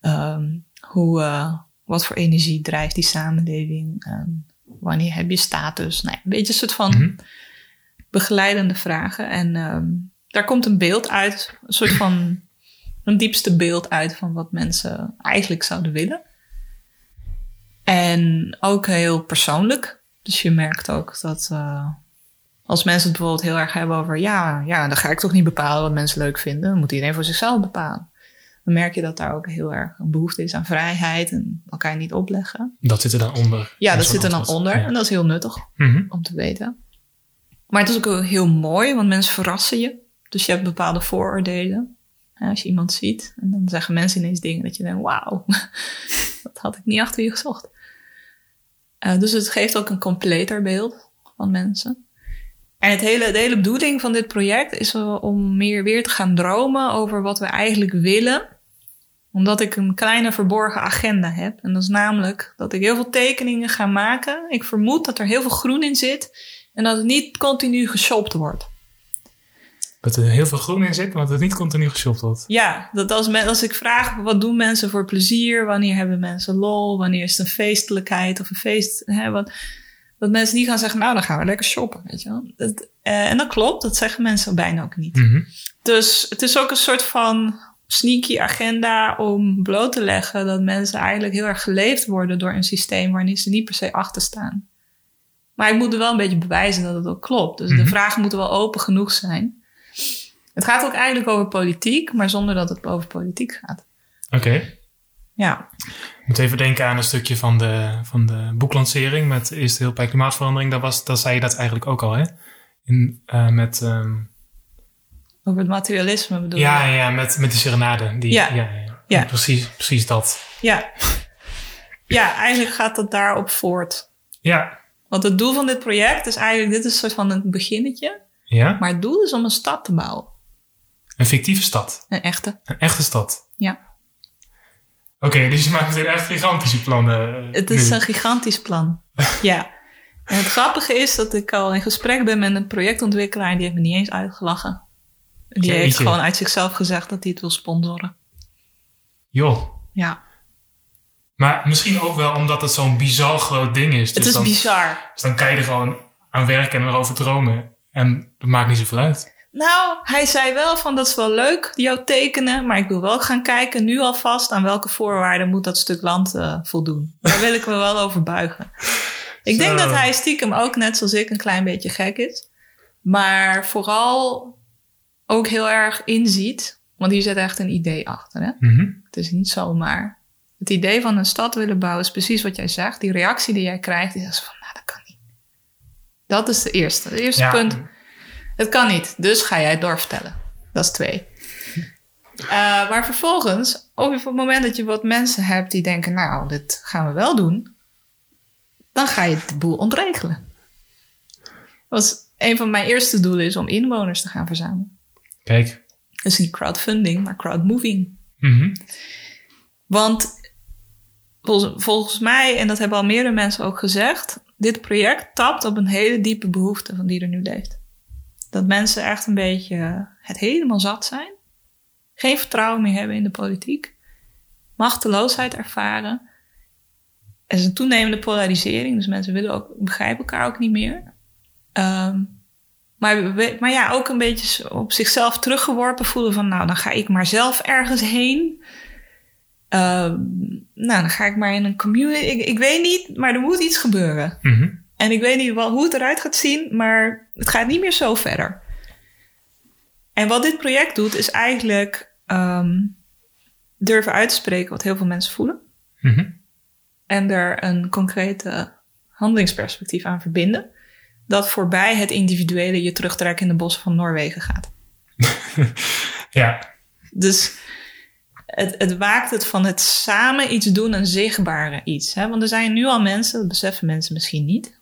Ehm, hoe, eh, wat voor energie drijft die samenleving? Ehm, wanneer heb je status? Nou, een beetje een soort van Mhm. begeleidende vragen. En ehm, daar komt een beeld uit, een soort van een diepste beeld uit van wat mensen eigenlijk zouden willen. En ook heel persoonlijk. Dus je merkt ook dat eh, als mensen het bijvoorbeeld heel erg hebben over, ja, ja, dan ga ik toch niet bepalen wat mensen leuk vinden. Dan moet iedereen voor zichzelf bepalen. Dan merk je dat daar ook heel erg een behoefte is aan vrijheid en elkaar niet opleggen. Dat zit er dan onder. Ja, dat zit er dan onder Ja. en dat is heel nuttig Mhm. om te weten. Maar het is ook heel mooi, want mensen verrassen je. Dus je hebt bepaalde vooroordelen. Ja, als je iemand ziet en dan zeggen mensen ineens dingen dat je denkt, wauw, dat had ik niet achter je gezocht. Eh, dus het geeft ook een completer beeld van mensen. En het hele, de hele bedoeling van dit project is om meer weer te gaan dromen over wat we eigenlijk willen. Omdat ik een kleine verborgen agenda heb. En dat is namelijk dat ik heel veel tekeningen ga maken. Ik vermoed dat er heel veel groen in zit. En dat het niet continu geshopt wordt. Dat er heel veel groen in zit, maar dat het niet continu geshopt wordt. Ja, dat als, men, als ik vraag wat doen mensen voor plezier, wanneer hebben mensen lol, wanneer is het een feestelijkheid of een feest, hè, wat, dat mensen niet gaan zeggen, nou dan gaan we lekker shoppen, weet je wel. Dat, eh, en dat klopt, dat zeggen mensen bijna ook niet. Mhm. Dus het is ook een soort van sneaky agenda om bloot te leggen dat mensen eigenlijk heel erg geleefd worden door een systeem waarin ze niet per se achter staan. Maar ik moet er wel een beetje bewijzen dat het ook klopt. Dus Mhm. de vragen moeten wel open genoeg zijn. Het gaat ook eigenlijk over politiek, maar zonder dat het over politiek gaat. Oké. Ja, moet even denken aan een stukje van de, van de boeklancering met Eerste Heel bij Klimaatverandering. Daar, was, daar zei je dat eigenlijk ook al, hè? In, eh, met, ehm, over het materialisme bedoel je? ja, ja, met, met die serenade. Die, Ja. ja. Ja, ja. Ja. Precies, precies dat. Ja. ja, eigenlijk gaat dat daarop voort. Ja. Want het doel van dit project is eigenlijk, dit is een soort van een beginnetje. ja. Maar het doel is om een stad te bouwen. Een fictieve stad. Een echte. Een echte stad. Ja. Oké, dus je maakt meteen echt gigantische plannen. eh, Het is nu. een gigantisch plan. ja. En het grappige is dat ik al in gesprek ben met een projectontwikkelaar. Die heeft me niet eens uitgelachen. Die heeft gewoon uit zichzelf gezegd dat hij het wil sponsoren. Joh. Ja. Maar misschien ook wel omdat het zo'n bizar groot ding is. Het Dus is dan, bizar. dus dan kan je er gewoon aan werken en erover dromen. En dat maakt niet zoveel uit. Nou, hij zei wel van dat is wel leuk, jouw tekenen. Maar ik wil wel gaan kijken nu alvast aan welke voorwaarden moet dat stuk land eh, voldoen. Daar wil ik me wel over buigen. Ik denk dat hij stiekem ook net zoals ik een klein beetje gek is. Maar vooral ook heel erg inziet. Want hier zit echt een idee achter. Hè? Mhm. Het is niet zomaar. Het idee van een stad willen bouwen is precies wat jij zegt. Die reactie die jij krijgt, die is van, nou, dat kan niet. Dat is de eerste. Het eerste Ja. punt. Het kan niet, dus ga jij het doorvertellen. Dat is twee. Eh, maar vervolgens, op het moment dat je wat mensen hebt die denken, nou, dit gaan we wel doen, dan ga je de boel ontregelen. Was een van mijn eerste doelen is om inwoners te gaan verzamelen. Kijk. Dus niet crowdfunding, maar crowdmoving. Mhm. Want volgens, volgens mij, en dat hebben al meerdere mensen ook gezegd, dit project tapt op een hele diepe behoefte van die er nu leeft. Dat mensen echt een beetje het helemaal zat zijn, geen vertrouwen meer hebben in de politiek, machteloosheid ervaren. Er is een toenemende polarisering, dus mensen willen ook, begrijpen elkaar ook niet meer. Ehm, Maar, maar ja, ook een beetje op zichzelf teruggeworpen voelen van, nou, dan ga ik maar zelf ergens heen. Ehm, nou, dan ga ik maar in een community. Ik, weet niet, maar er moet iets gebeuren. Mhm. En ik weet niet wel hoe het eruit gaat zien, maar het gaat niet meer zo verder. En wat dit project doet, is eigenlijk ehm, durven uit te spreken wat heel veel mensen voelen. Mhm. En er een concrete handelingsperspectief aan verbinden. Dat voorbij het individuele je terugtrekken in de bossen van Noorwegen gaat. Ja. Dus het, het maakt het van het samen iets doen een zichtbare iets. Hè? Want er zijn nu al mensen, dat beseffen mensen misschien niet,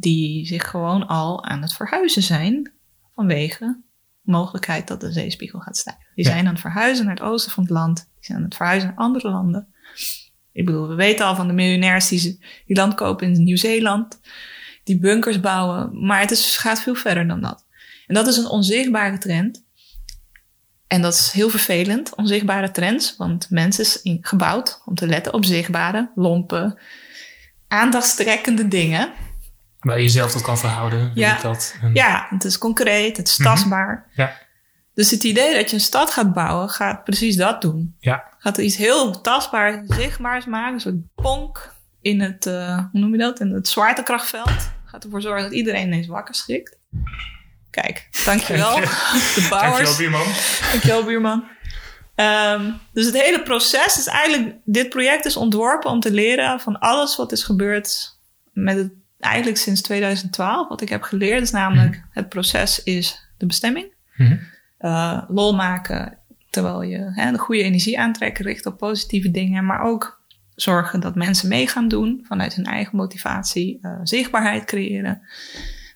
die zich gewoon al aan het verhuizen zijn vanwege de mogelijkheid dat de zeespiegel gaat stijgen. Die Ja. zijn aan het verhuizen naar het oosten van het land, die zijn aan het verhuizen naar andere landen. Ik bedoel, we weten al van de miljonairs die, die land kopen in Nieuw-Zeeland, die bunkers bouwen, maar het is, gaat veel verder dan dat. En dat is een onzichtbare trend. En dat is heel vervelend, onzichtbare trends. Want mensen is gebouwd om te letten op zichtbare, lompe, aandachtstrekkende dingen. Waar je jezelf tot kan verhouden. Ja. dat. En- Ja, het is concreet, het is Mhm. tastbaar. Ja. Dus het idee dat je een stad gaat bouwen, gaat precies dat doen. Ja. Gaat er iets heel tastbaars, zichtbaars maken. Een soort ponk in het, eh, hoe noem je dat, in het zwaartekrachtveld. Gaat ervoor zorgen dat iedereen ineens wakker schrikt. Kijk, dankjewel. De bouwers. Dankjewel, buurman. Dankjewel, buurman. Ehm, dus het hele proces is eigenlijk... Dit project is ontworpen om te leren van alles wat is gebeurd... met het, eigenlijk sinds 2012. Wat ik heb geleerd is namelijk... het proces is de bestemming. Mhm. Eh, lol maken terwijl je hè, de goede energie aantrekt... richt op positieve dingen. Maar ook zorgen dat mensen mee gaan doen... vanuit hun eigen motivatie. eh, zichtbaarheid creëren.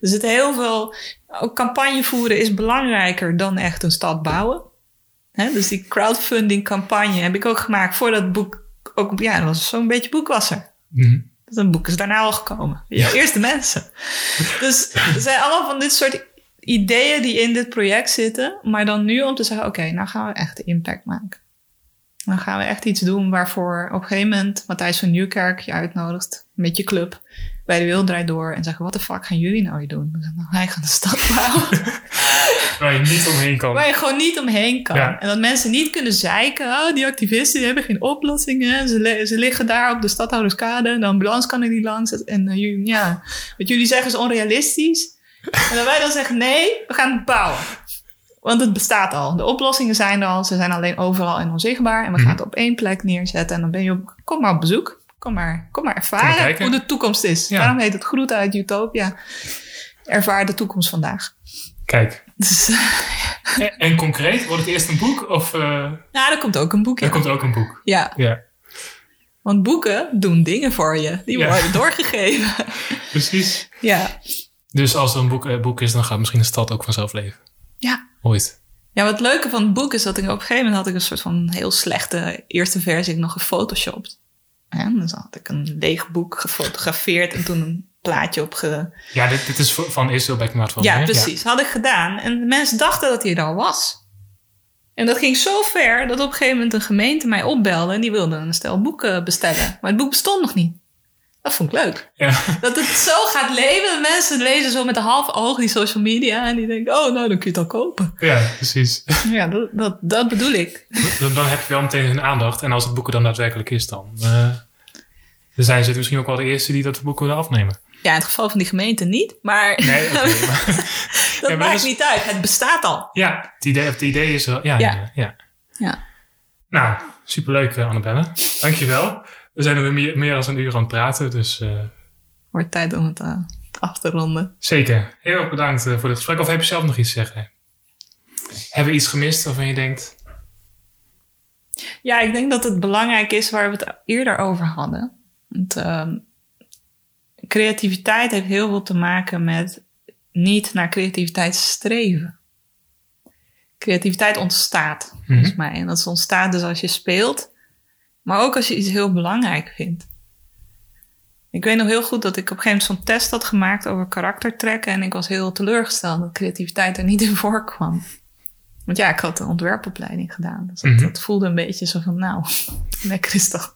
Er zit heel veel... Ook campagne voeren is belangrijker dan echt een stad bouwen. Hè, dus die crowdfunding campagne heb ik ook gemaakt voordat het boek ook, ja, dat was zo'n beetje boekwasser. Mhm. Dus een boek is daarna al gekomen. Ja. Eerst de mensen. Dus er zijn allemaal van dit soort ideeën die in dit project zitten. Maar dan nu om te zeggen, oké, nou gaan we echt de impact maken. Dan gaan we echt iets doen waarvoor op een gegeven moment Matthijs van Nieuwkerk je uitnodigt met je club bij de Wereld Draait Door en zeggen, wat de fuck gaan jullie nou hier doen? We, nou, wij gaan de stad bouwen. Waar je niet omheen kan. Waar je gewoon niet omheen kan. Ja. En dat mensen niet kunnen zeiken. Oh, die activisten die hebben geen oplossingen. Ze, ze liggen daar op de stadhouderskade. De ambulance kan er niet langs. En eh, jullie- ja, wat jullie zeggen is onrealistisch. En dat wij dan zeggen, nee, we gaan het bouwen. Want het bestaat al. De oplossingen zijn er al. Ze zijn alleen overal en onzichtbaar. En we gaan het op één plek neerzetten. En dan ben je op... Kom maar op bezoek. Kom maar, kom maar ervaren hoe de toekomst is. Ja. Daarom heet het Groeten uit Utopia. Ervaar de toekomst vandaag. Kijk. Dus, En, en concreet, wordt het eerst een boek of eh nou, er komt ook een boek er komt ook een boek? Ja, Ja, want boeken doen dingen voor je. Die Ja. worden doorgegeven. precies. Ja. Dus als er een boek, eh, boek is, dan gaat misschien de stad ook vanzelf leven. Ja. Ooit. Ja, wat het leuke van het boek is dat ik op een gegeven moment had ik een soort van heel slechte eerste versie nog gefotoshopt. Dus had ik een leeg boek gefotografeerd en toen een plaatje op ge... Ja, dit, dit is van Israel Beckman van. Ja, hè? precies. Had ik gedaan. En de mensen dachten dat hij er al was. En dat ging zo ver dat op een gegeven moment een gemeente mij opbelde en die wilde een stel boeken bestellen. Maar het boek bestond nog niet. Dat vond ik leuk. Ja. Dat het zo gaat leven. Mensen lezen zo met een half oog die social media. En die denken, oh, nou, dan kun je het al kopen. ja, precies. Ja, dat, dat, dat bedoel ik. dan, dan heb je wel meteen hun aandacht. En als het boek er dan daadwerkelijk is, dan, eh, dan zijn ze misschien ook wel de eerste die dat boek willen afnemen. Ja, in het geval van die gemeente niet. Maar Nee, maar- dat maar maakt niet uit. Het bestaat al. ja, het idee, het idee is er. Ja, ja. Ja. ja. Ja. Nou, superleuk uh, Annabelle. Dankjewel. We zijn er weer meer, meer dan een uur aan het praten, dus eh, Wordt tijd om het eh, af te ronden. zeker. Heel erg bedankt voor dit gesprek. Of heb je zelf nog iets te zeggen? Hebben we iets gemist waarvan je denkt... Ja, ik denk dat het belangrijk is waar we het eerder over hadden. Want, ehm, creativiteit heeft heel veel te maken met niet naar creativiteit streven. Creativiteit ontstaat, volgens mij. En dat ontstaat dus als je speelt, maar ook als je iets heel belangrijk vindt. Ik weet nog heel goed dat ik op een gegeven moment zo'n test had gemaakt over karaktertrekken. En ik was heel teleurgesteld dat creativiteit er niet in voorkwam. Want ja, ik had een ontwerpopleiding gedaan. Dus dat, Mhm. dat voelde een beetje zo van, nou, lekker is dat.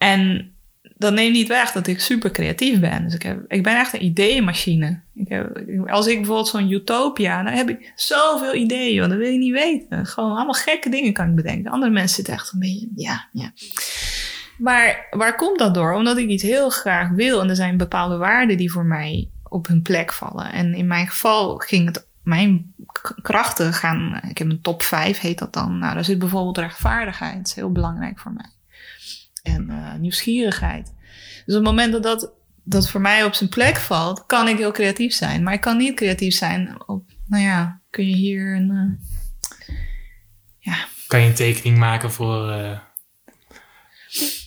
En dat neemt niet weg dat ik super creatief ben. Dus ik, heb, ik ben echt een ideeënmachine. Ik als ik bijvoorbeeld zo'n Utopia, dan heb ik zoveel ideeën, joh, dat wil je niet weten. Gewoon allemaal gekke dingen kan ik bedenken. Andere mensen zitten echt een beetje, ja, ja. Maar waar komt dat door? Omdat ik iets heel graag wil en er zijn bepaalde waarden die voor mij op hun plek vallen. En in mijn geval ging het, mijn krachten gaan, ik heb een top 5 heet dat dan. Nou, daar zit bijvoorbeeld rechtvaardigheid, dat is heel belangrijk voor mij en uh, nieuwsgierigheid. Dus op het moment dat, dat dat voor mij op zijn plek valt, kan ik heel creatief zijn. Maar ik kan niet creatief zijn op, nou ja, kun je hier een. Uh, ja. Kan je een tekening maken voor uh,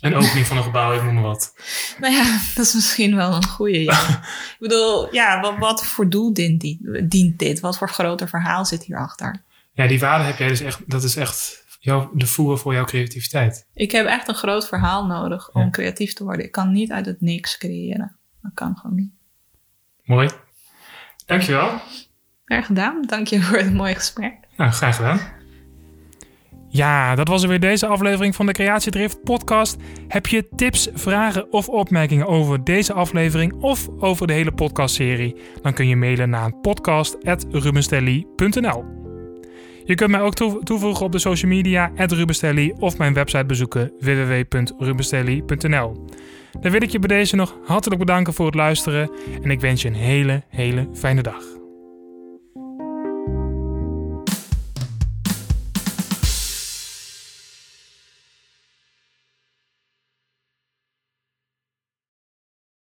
een opening van een gebouw, ik noem maar wat. Nou ja, dat is misschien wel een goede. Ja. ik bedoel, ja, wat, wat voor doel dient, die, dient dit? Wat voor groter verhaal zit hierachter? Ja, die waarde heb jij dus echt, dat is echt jou, de voer voor jouw creativiteit. Ik heb echt een groot verhaal nodig om creatief te worden. Ik kan niet uit het niks creëren. Dat kan gewoon niet. Mooi. Dankjewel. Graag gedaan. Dank je voor het mooie gesprek. Nou, graag gedaan. Ja, dat was er weer deze aflevering van de Creatiedrift podcast. Heb je tips, vragen of opmerkingen over deze aflevering of over de hele podcastserie? Dan kun je mailen naar podcast.rubenstelly.nl je kunt mij ook toevoegen op de social media, Rubenstelly, of mijn website bezoeken, www.rubenstelly.nl. Dan wil ik je bij deze nog hartelijk bedanken voor het luisteren en ik wens je een hele, hele fijne dag.